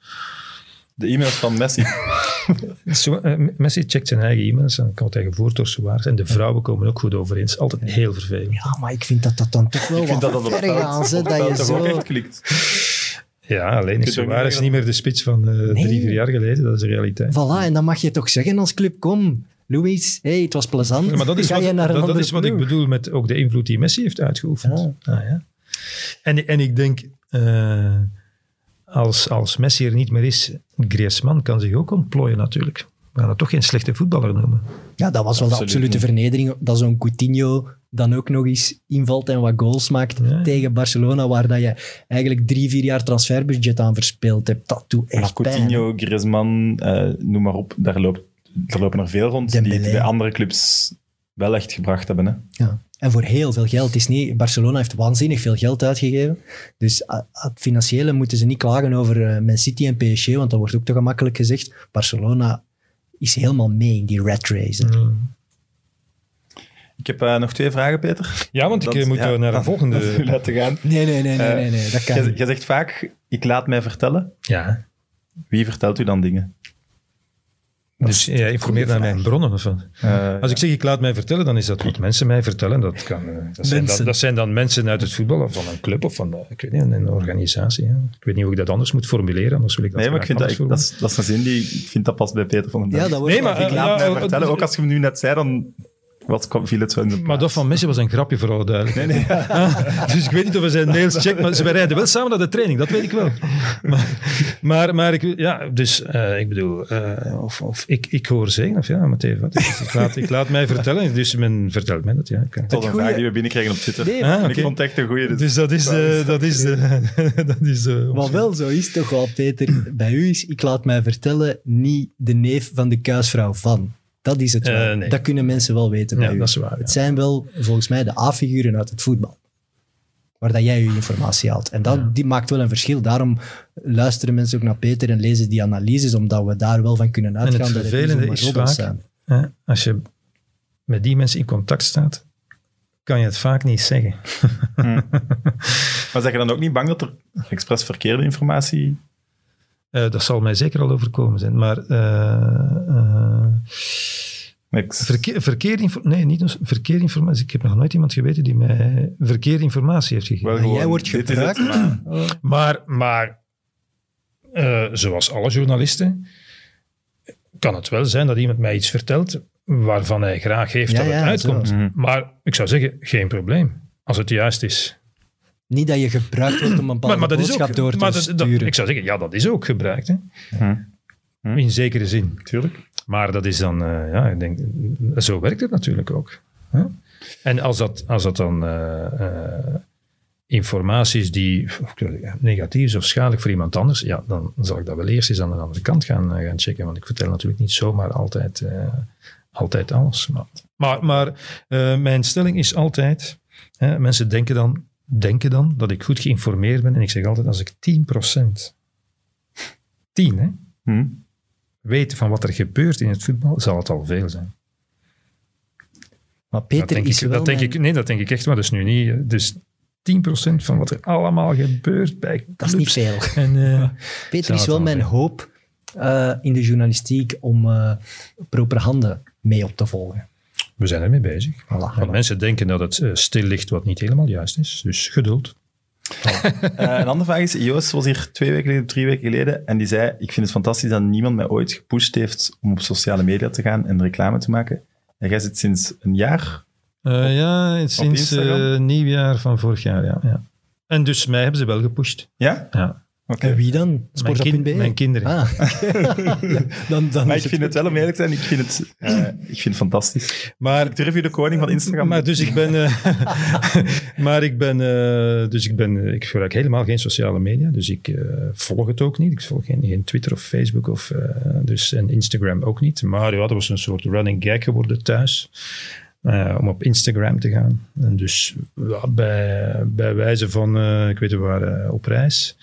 De e-mails van Messi. Messi checkt zijn eigen e-mails en wordt hij gevoerd door Suarez. En de vrouwen komen ook goed overeen. Het is altijd heel vervelend. Ja, maar ik vind dat dat dan toch wel Ik vind dat wat dat op hè, op dat je zo... echt klikt. Ja, alleen is je ook niet meer de spits van eh, Nee. drie, vier jaar geleden. Dat is de realiteit. Voilà, en dan mag je toch zeggen als club, kom, Louis, hey, het was plezant. Ja, maar dat is, Ga wat, je naar een dat, dat is wat ik bedoel met ook de invloed die Messi heeft uitgeoefend. Ja. Ah, ja. En, en ik denk, eh, als, als Messi er niet meer is, Griezmann kan zich ook ontplooien natuurlijk. We gaan het toch geen slechte voetballer noemen. Ja, dat was wel de absolute niet. vernedering. Dat zo'n Coutinho dan ook nog eens invalt en wat goals maakt Ja. tegen Barcelona, waar dat je eigenlijk drie, vier jaar transferbudget aan verspeeld hebt. Dat doet Maar echt pijn. Coutinho, Griezmann, eh, noem maar op. Daar, loopt, daar lopen er veel rond die Dembélé. het bij andere clubs wel echt gebracht hebben. Hè. Ja. En voor heel veel geld. Het is niet, Barcelona heeft waanzinnig veel geld uitgegeven. Dus ah, ah, het financiële moeten ze niet klagen over eh, Man City en PSG, want dat wordt ook te gemakkelijk gezegd. Barcelona is helemaal mee in die rat race. Ik heb eh, nog twee vragen, Peter. Ja, want ik Dat- eh, moet ja, eh, naar een dat- volgende... laten gaan. Nee, nee, nee, nee, Eh, nee, nee, dat kan Jij niet. jij zegt vaak, ik laat mij vertellen. Ja, Wie vertelt u dan dingen? dus ja, informeer naar mijn bronnen. Of wat? Eh, Als ik zeg ik laat mij vertellen, dan is dat wat mensen mij vertellen. Dat, kan, eh, dat, zijn, dan, Mensen. dat zijn dan mensen uit het voetbal of van een club of van de, ik weet niet, een organisatie. Ja. Ik weet niet hoe ik dat anders moet formuleren, anders wil ik dat nee, maar ik vind dat, ik, dat, is, dat is een zin die ik vind dat past bij Peter van den Berg. Ja, dat wordt Nee, maar, ik eh, laat mij eh, vertellen, eh, ook als je hem nu net zei, dan wat kwam- viel het zo in zijn Maar dat van Messi was een grapje voor alle duidelijkheid. dus ik weet niet of we zijn mails checken, maar ze rijden wel samen naar de training, dat weet ik wel. Maar, maar, maar ik, ja, dus eh, ik bedoel, eh, of, of ik, ik hoor zeggen, of ja, Mathieu, wat? Ik laat, ik laat mij vertellen, dus men vertelt mij dat, ja. oké. Dat was een goeie- vraag die we binnenkregen op Twitter. Nee, Ah. Ik vond het echt een goeie. Dus dat is de, dat is de, dat is de Wat wel zo is, toch wel, Peter, bij u is, ik laat mij vertellen, niet de neef van de kuisvrouw van. Dat is het wel. Eh, nee. Dat kunnen mensen wel weten bij Ja, u. dat is waar, Het ja. zijn wel, volgens mij, de A-figuren uit het voetbal. Waar dat jij je informatie haalt. En dat die maakt wel een verschil. Daarom luisteren mensen ook naar Peter en lezen die analyses, omdat we daar wel van kunnen uitgaan het dat het vervelende is vaak- zijn. Hè, als je met die mensen in contact staat, kan je het vaak niet zeggen. Maar zeg je dan ook niet bang dat er expres verkeerde informatie... Eh, dat zal mij zeker al overkomen zijn. Maar eh, eh, Niks. verkeer, verkeerde info- nee, niet eens verkeerde informatie. Ik heb nog nooit iemand geweten die mij verkeerde informatie heeft gegeven. Wel En jij wordt dit is het, gebruikt. maar- Maar, maar eh, zoals alle journalisten, kan het wel zijn dat iemand mij iets vertelt waarvan hij graag heeft Ja, dat het ja, uitkomt. zo. Mhm. Maar ik zou zeggen, geen probleem. Als het juist is. Niet dat je gebruikt wordt om een bepaalde Maar, maar dat is boodschap ook, door te maar dat- dat- sturen. ik zou zeggen, ja, dat is ook gebruikt. Hè? Hm. Hm. In zekere zin. Tuurlijk. Maar dat is dan, eh, ja, ik denk, zo werkt het natuurlijk ook. Hè? En als dat, als dat dan eh, eh, informatie is die negatief is of schadelijk voor iemand anders, ja, dan zal ik dat wel eerst eens aan de andere kant gaan, gaan checken. Want ik vertel natuurlijk niet zomaar altijd, eh, altijd alles. Maar, maar, maar eh, mijn stelling is altijd, hè, mensen denken dan, denken dan dat ik goed geïnformeerd ben. En ik zeg altijd, als ik 10%, 10 hè, Hm. weet van wat er gebeurt in het voetbal, zal het al veel zijn. Maar Dat Peter denk, is ik, wel dat denk mijn- ik, nee, dat denk ik echt, maar dat is nu niet. Dus 10% van wat er allemaal gebeurt bij Dat is niet veel. En, eh, Peter is wel mijn hoop eh, in de journalistiek om eh proper handen mee op te volgen. We zijn ermee bezig. Voilà. Want mensen denken dat het eh, stil ligt, wat niet helemaal juist is. Dus geduld. Eh, een andere vraag is, Joost was hier twee weken geleden, drie weken geleden, en die zei, ik vind het fantastisch dat niemand mij ooit gepusht heeft om op sociale media te gaan en reclame te maken. En jij zit sinds een jaar... Eh, ja, sinds nieuwjaar van vorig jaar, ja, ja. En dus mij hebben ze wel gepusht. Ja? Ja. Oké. En wie dan? Mijn, kind- mijn kinderen. Ah. dan, dan Maar ik vind het wel, om eerlijk te zijn, ik vind het, eh, ik vind het fantastisch. Maar Ik durf je de koning van Instagram. Maar dus ik ben, eh, maar ik ben, eh, dus ik ben, eh, ik gebruik helemaal geen sociale media, dus ik eh, volg het ook niet. Ik volg geen, geen Twitter of Facebook of eh, dus en Instagram ook niet. Maar ja, dat was een soort running gag geworden thuis. eh, om op Instagram te gaan. En dus ja, bij, bij wijze van, eh, ik weet we waren op reis.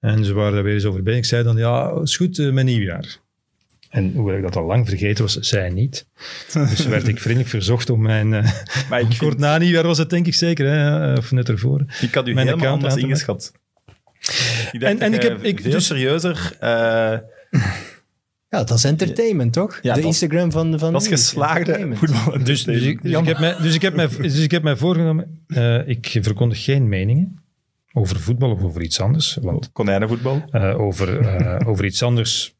En ze waren daar weer eens over bezig. Ik zei dan, ja, is goed, eh, mijn nieuwjaar. En hoewel ik dat al lang vergeten was, zij niet. Dus werd ik vriendelijk verzocht om mijn... eh, Maar ik, Kort vind, na nieuwjaar was het denk ik zeker, hè? of net ervoor. ik had u mijn helemaal anders ingeschat. Ik En- en ik heb- ik- veel dus- serieuzer... eh, Ja, dat is entertainment, toch? Ja, de dat Instagram van, van dat is geslaagde voetbal. Dus, dus, ik, dus, ik heb mij, dus, ik heb mij, dus ik heb mij voorgenomen, eh, ik verkondig geen meningen over voetbal of over iets anders. Want Konijnenvoetbal. eh, over, eh, over iets anders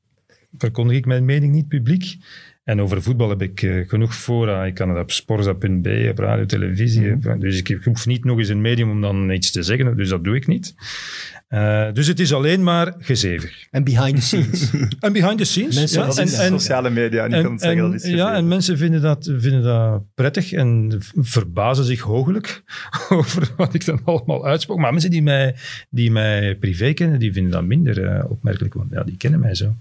verkondig ik mijn mening niet publiek. En over voetbal heb ik eh, genoeg fora. Ik kan het op sporza.be, op radio, televisie. Dus ik, ik hoef niet nog eens een medium om dan iets te zeggen. Dus dat doe ik niet. Eh, dus het is alleen maar gezever. En behind the scenes. En behind the scenes. Mensen, ja, dat Dat en, is en, sociale media. En, het zeggen, dat is ja, en mensen vinden dat, vinden dat prettig en verbazen zich hooglijk over wat ik dan allemaal uitspook. Maar mensen die mij, die mij privé kennen, die vinden dat minder eh, opmerkelijk, want ja, die kennen mij zo.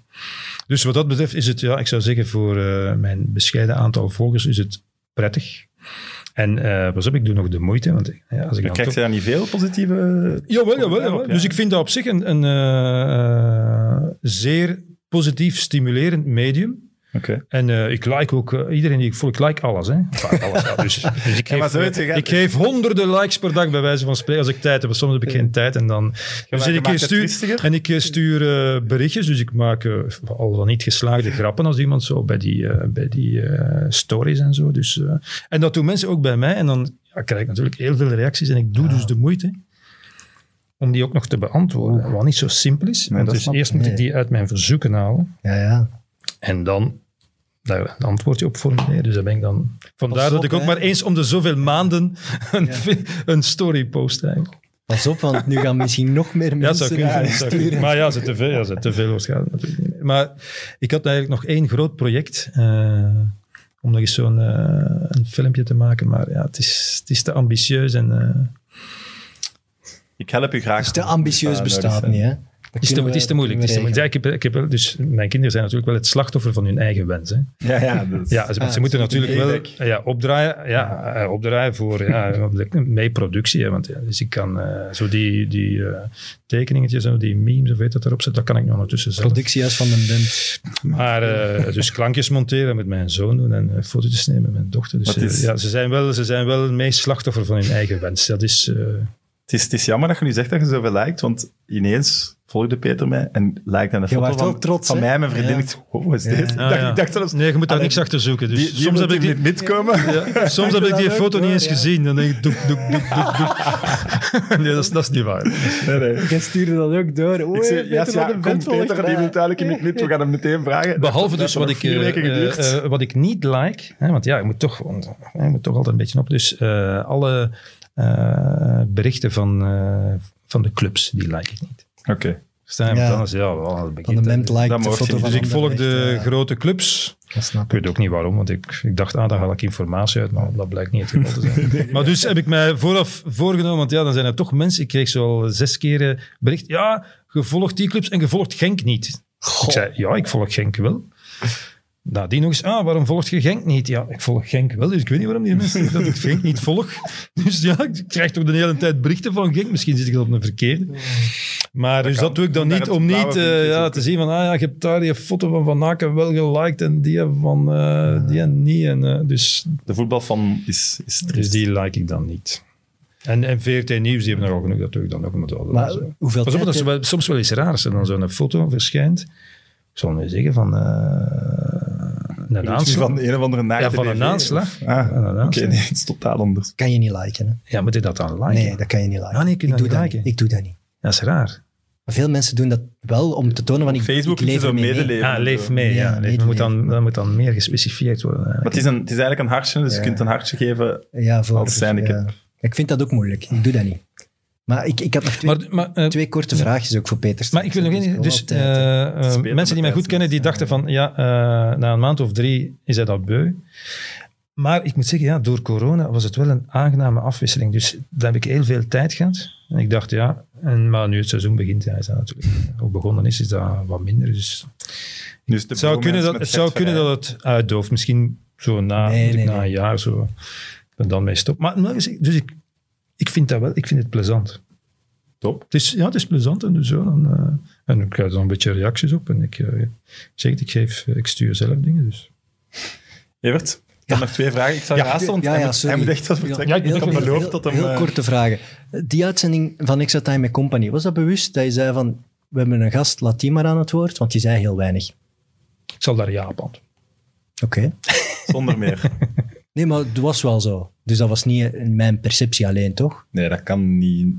Dus wat dat betreft is het, ja, ik zou zeggen, voor eh, mijn bescheiden aantal volgers is het prettig. En eh pas op, ik doe nog de moeite, want ja, als ik dan krijgt toch- je daar niet veel positieve... Jawel, jawel, jawel. Ja. Dus ik vind dat op zich een, een eh, eh, zeer positief, stimulerend medium. Oké. En eh, ik like ook, eh, iedereen die ik volg, ik like alles. Hè? Enfin, alles ja. dus, dus ik, geef, ik geef honderden likes per dag bij wijze van spreken als ik tijd heb. Soms heb ik geen tijd en dan... maar Dus ik stuur, en ik eh, stuur berichtjes, dus ik maak al dan niet geslaagde grappen als iemand zo bij die, eh, bij die stories en zo. Dus, eh, en dat doen mensen ook bij mij en dan ja, krijg ik natuurlijk heel veel reacties en ik doe dus de moeite om die ook nog te beantwoorden. Wat niet zo simpel is, want dus eerst moet ik die uit mijn verzoeken halen. Ja, ja. En dan daar een antwoordje op formuleren. Dus daar ben ik dan... Vandaar dat ik ook hè. maar eens om de zoveel maanden een, een story post eigenlijk. Pas op, want nu gaan misschien nog meer Ja, dat mensen zou kunnen. gaan dat zou kunnen. sturen. Maar ja, het te veel, als het te veel het natuurlijk. Maar ik had eigenlijk nog één groot project. eh, om nog eens zo'n eh, een filmpje te maken. Maar ja, het is, het is te ambitieus. En, eh, Ik help u graag. Dus te ambitieus Ja, bestaat nodig niet, hè? Dat het, is te, het is te moeilijk. Het is te moeilijk. Ja, ik heb, ik heb, dus mijn kinderen zijn natuurlijk wel het slachtoffer van hun eigen wens. Hè. Ja, ja. Is, Ja, ze, Ah, ze moeten is natuurlijk wel ja, opdraaien, ja, eh, opdraaien voor ja, mee productie. Hè, want ja, dus ik kan eh, zo die, die eh, tekeningetjes, zo, die memes of weet dat erop zit, dat kan ik nog ondertussen zelf. Productiehuis van de band. Maar eh, dus klankjes monteren met mijn zoon doen en foto's nemen met mijn dochter. Dus is- ja, ze zijn wel, ze zijn wel het meest slachtoffer van hun eigen wens. Dat is, eh, Het is, het is jammer dat je nu zegt dat je zoveel liked, want ineens volgde Peter mij en liked aan de Je foto van, trots, van hè? mij en mijn vriendin. Ja. Ik dacht, oh, wat is Ja. dit? Ik ah, dacht, ja. ik dacht zelfs... nee, je moet daar Allee, niks achter zoeken. Dus Die, die soms heb ik die, niet mitkomen. ja, soms heb ik die dat foto niet eens ja. gezien. Dan denk ik, doek, doek, doek, doek, doek. Nee, dat is, dat is niet waar. Nee, nee. Jij stuurde dat ook door. Ik zei, ja, Peter ja, kom, Peter, die wil duidelijk in het mit. We gaan hem meteen vragen. Behalve Dat dus wat ik, eh, weken geduurd. eh, eh, wat ik niet like, hè, want ja, je moet toch, je moet toch altijd een beetje op. Dus eh, alle berichten van, eh, van de clubs, die like ik niet. Oké. Staan Ja. want anders, ja, wel, dat Van begint, de band like dat de je foto Dus ik volg de ja. grote clubs. Dat snap Ik weet ook niet waarom, want ik, ik dacht, ah, daar haal ik informatie uit, maar dat blijkt niet het geval te zijn. Maar dus heb ik mij vooraf voorgenomen, want ja, dan zijn er toch mensen, ik kreeg zo al zes keer eh, bericht, ja, je volgt die clubs en je volgt Genk niet. Ik zei, ja, ik volg Genk wel. Nadien nog eens, ah, waarom volg je Genk niet? Ja, ik volg Genk wel, dus ik weet niet waarom die mensen zeggen dat ik Genk niet volg. Dus ja, ik krijg toch de hele tijd berichten van Genk. Misschien zit ik op een verkeerde. Maar dus kan. dat doe ik dan niet om niet eh, ja, te zien van, ah ja, je hebt daar die foto van Van Aken wel geliked en die van eh, die en niet. En, eh, dus, De voetbalfan is, is dus die like ik dan niet. En, en VRT Nieuws, die hebben er al genoeg, dat doe ik dan ook. Maar, dat- Maar zo. hoeveel Pas op, dat is soms wel eens raar als er dan zo'n foto verschijnt. Ik zal nu zeggen van eh een aanslag. Van een of andere naakte Ja, van een aanslag. Ah, oké, nee, het is totaal anders. kan je niet liken, hè? Ja, moet je dat dan liken? Nee, dat kan je niet liken. Ah, nee, kun je ik doe niet dat liken? niet. Ik doe dat niet. Dat is raar. Maar veel mensen doen dat wel om te tonen van ik, Facebook ik leef zo ermee mee. medeleven. Ah, leef mee. Ja, Ja, leef- medeleven. dat, moet dan, dat moet dan meer gespecificeerd worden. Maar het is, een, het is eigenlijk een hartje, dus je kunt een hartje geven. Ja, voor, Als ja. Ik vind dat ook moeilijk. Ik doe dat niet. Maar ik, ik had nog twee, Maar, maar, eh, twee korte vraagjes ook voor Peter. maar ik wil nog Dus één. Dus hè. eh, eh, mensen die mij goed kennen, die dachten van ja, eh, na een maand of drie is hij dat beu. Maar ik moet zeggen, ja, door corona was het wel een aangename afwisseling. Dus daar heb ik heel veel tijd gehad. En ik dacht, ja, en, maar nu het seizoen begint, ja, is dat natuurlijk ook begonnen is, is dat wat minder. Dus Dus het zou, kunnen dat, het zou kunnen dat het uitdooft. Misschien zo na, Nee, nee, na nee. een jaar zo er dan mee stop. Maar nog eens, dus ik, ik vind dat wel, ik vind het plezant. Top. Het is, ja, het is plezant en dus zo. Dan, eh, en ik krijg er dan een beetje reacties op. En ik, eh, ik zeg het, ik, geef, ik stuur zelf dingen. Dus. Evert, ik heb nog twee vragen. Ik zou Ja, want ja, sorry. hij moet echt wat vertrekken. Ja, ik ook heel, beloofd heel, dat hem... heel eh, korte vragen. Die uitzending van Extra Time met Company, was dat bewust dat je zei van we hebben een gast, laat die maar aan het woord? Want die zei heel weinig. Ik zal daar ja op antwoorden. Oké. Zonder meer. Nee, maar het was wel zo. Dus dat was niet in mijn perceptie alleen, toch? Nee, dat kan niet.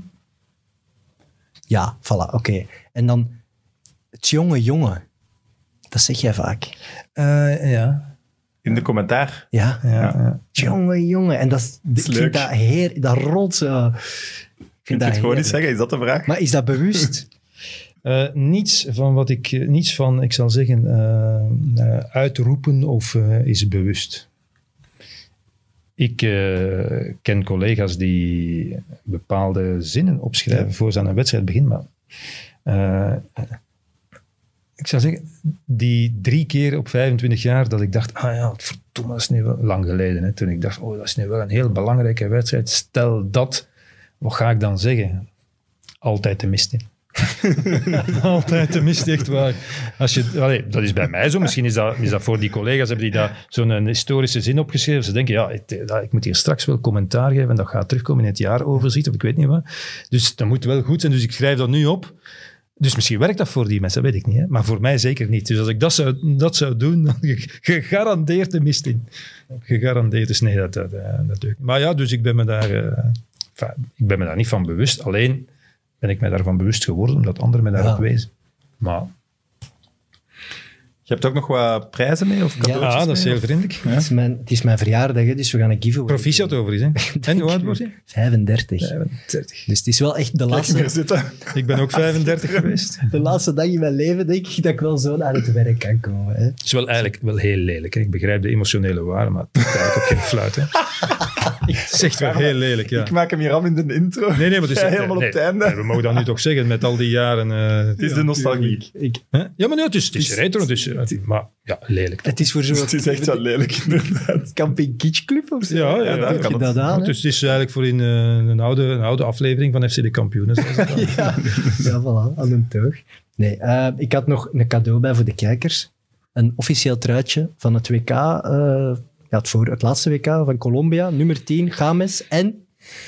Ja, voilà, oké. En dan het jonge jongen. Dat zeg jij vaak. ja. In de commentaar. Ja, ja, ja. jonge jongen. En dat, is, ik is vind dat heer, dat rolt zo. Ik vind je dat het gewoon niet zeggen? Is dat de vraag? Maar is dat bewust? Eh, niets van wat ik, eh, niets van, ik zal zeggen, eh, eh, uitroepen of eh, is bewust. Ik eh, ken collega's die bepaalde zinnen opschrijven voor ze aan een wedstrijd beginnen, maar eh, ik zou zeggen, die drie keer op 25 jaar dat ik dacht, ah ja, verdomme, dat is nu wel lang geleden. Hè, toen ik dacht, oh, dat is nu wel een heel belangrijke wedstrijd. Stel dat, wat ga ik dan zeggen? Altijd de mist in. Altijd de mist, echt waar. Als je, dat is bij mij zo. Misschien is dat, is dat voor die collega's, hebben die daar zo'n historische zin opgeschreven. Ze denken, ja, ik, ja, ik moet hier straks wel commentaar geven en dat gaat terugkomen in het jaaroverzicht, of ik weet niet wat. Dus dat moet wel goed zijn, dus ik schrijf dat nu op. Dus misschien werkt dat voor die mensen, dat weet ik niet. Hè? Maar voor mij zeker niet. Dus als ik dat zou, dat zou doen, dan ge- gegarandeerd de mist in. Gegarandeerd. Dus nee, dat, dat, eh. Maar ja, dus ik ben me daar... eh, ik ben me daar niet van bewust. Alleen ben ik me daarvan bewust geworden, omdat anderen me daarop Ja. wezen. Maar Je hebt ook nog wat prijzen mee? Of cadeautjes ja, dat is heel vriendelijk. Het, is mijn, het is mijn verjaardag, hè, dus we gaan een giveaway. Proficiat over is, hè. En hoe oud word je? 35. 35. Dus het is wel echt de Kijk laatste. Ik ben ook 35 geweest. de laatste dag in mijn leven, denk ik, dat ik wel zo naar het werk kan komen. Hè. Het is wel eigenlijk wel heel lelijk. Hè. Ik begrijp de emotionele waarde, maar het is eigenlijk ook geen fluit. Hè. Echt wel heel lelijk, ja. Ik maak hem hier af in de intro. Nee, nee, maar het is Ja, helemaal op het einde. nee, we mogen dat nu toch zeggen, met al die jaren... eh, Het is de nostalgie. Ik, hè? Ja, maar nee, het is, het is retro, dus, maar ja, lelijk. het is voor zo'n Het is echt wel lelijk, inderdaad. camping kitsch club of zo. Ja, ja, kan dat aan? Dus het is eigenlijk voor in eh, een, oude, een oude aflevering van FC de Kampioenen. Ja, ja voilà, aan een teug. Nee, eh, ik had nog een cadeau bij voor de kijkers. Een officieel truitje van het WK, ja, het, voor, het laatste WK van Colombia, nummer 10, Games. En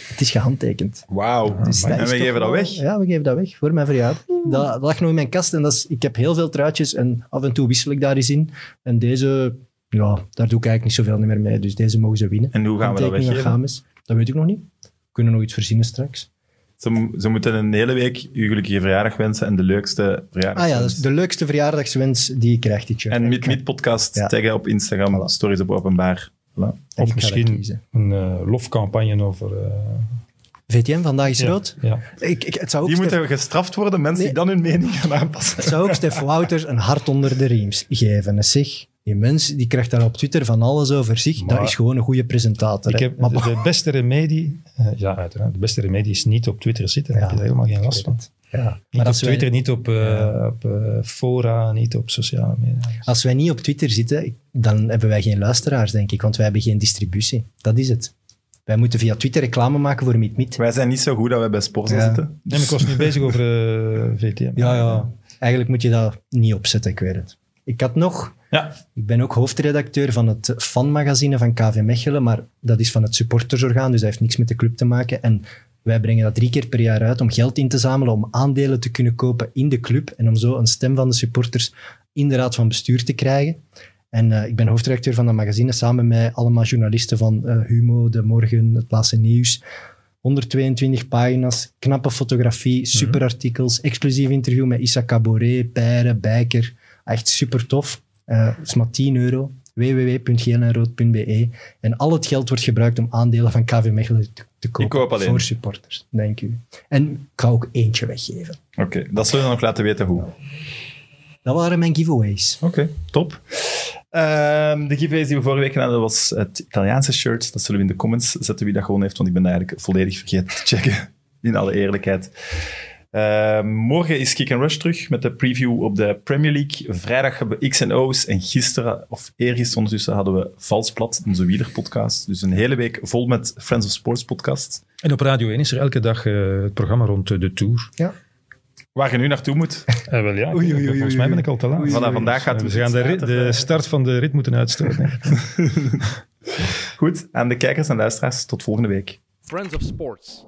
het is gehandtekend. Wauw. Dus en we geven dat wel- weg. Ja, we geven dat weg voor mijn verjaardag. Dat, dat lag nog in mijn kast en dat is, ik heb heel veel truitjes en af en toe wissel ik daar eens in. En deze, ja, daar doe ik eigenlijk niet zoveel meer mee. Dus deze mogen ze winnen. En hoe gaan we dat weggeven? Games. Dat weet ik nog niet. We kunnen nog iets verzinnen straks. Ze, mo- ze moeten een hele week u gelukkige verjaardag wensen en de leukste verjaardag. Ah ja, is de leukste verjaardagswens die je krijgt dit jaar. En ga- Mid Podcast Ja. taggen op Instagram, Voilà. stories op openbaar. Voilà. Of misschien een eh, lofcampagne over... eh, VTM, vandaag is ja, rood. Ja. Ik, ik, het, zou ook Die Stef, moeten gestraft worden, mensen die dan hun mening gaan aanpassen. het zou ook Stef Wouters een hart onder de riems geven. En zeg, die mens die krijgt daar op Twitter van alles over zich. Maar- dat is gewoon een goede presentator. Ik heb Maar de, de beste remedie... eh, ja, uiteraard. De beste remedie is niet op Twitter zitten. Daar Ja. heb je daar helemaal geen last van. Ja. Niet Maar op als wij, Twitter, niet op, eh, op eh, fora, niet op sociale media. als wij niet op Twitter zitten, dan hebben wij geen luisteraars, denk ik. Want wij hebben geen distributie. Dat is het. Wij moeten via Twitter reclame maken voor Meet Meet. Wij zijn niet zo goed dat we bij Sporza Ja. zitten. Nee, maar ik was nu bezig over eh, VTM. Ja, ja. Eigenlijk moet je dat niet opzetten, ik weet het. Ik had nog... Ja. Ik ben ook hoofdredacteur van het fanmagazine van KV Mechelen, maar dat is van het supportersorgaan, dus dat heeft niks met de club te maken. En wij brengen dat drie keer per jaar uit om geld in te zamelen, om aandelen te kunnen kopen in de club en om zo een stem van de supporters in de raad van bestuur te krijgen. En eh, ik ben hoofdredacteur van dat magazine, samen met allemaal journalisten van eh, Humo, De Morgen, Het Laatste Nieuws. 122 pagina's, knappe fotografie, superartikels, exclusief interview met Issa Caboret, Peire, Bijker. Echt super tof. Eh, Het is maar 10 euro. www.geelenrood.be. En al het geld wordt gebruikt om aandelen van KV Mechelen te, te kopen. koop. Voor supporters, denk u. En ik ga ook eentje weggeven. Oké, dat zullen we nog laten weten hoe. Dat waren mijn giveaways. Oké, top. Ehm, de giveaways die we vorige week hadden, was het Italiaanse shirt. Dat zullen we in de comments zetten wie dat gewoon heeft, want ik ben dat eigenlijk volledig vergeten te checken. In alle eerlijkheid. Ehm, morgen is Kick and Rush terug met de preview op de Premier League. Vrijdag hebben we X en O's. En gisteren, of eergisteren ondertussen, hadden we Valsplat, onze wielerpodcast. Dus een hele week vol met Friends of Sports podcast. En op Radio 1 is er elke dag eh, het programma rond eh, de Tour. Ja. Waar je nu naartoe moet. Eh, wel ja, Oei, oei, oei, volgens mij ben ik al te laat. Vandaag gaat we het gaan de, rit- de start van de rit moeten uitstoten. Goed, aan de kijkers en luisteraars, tot volgende week. Friends of Sports.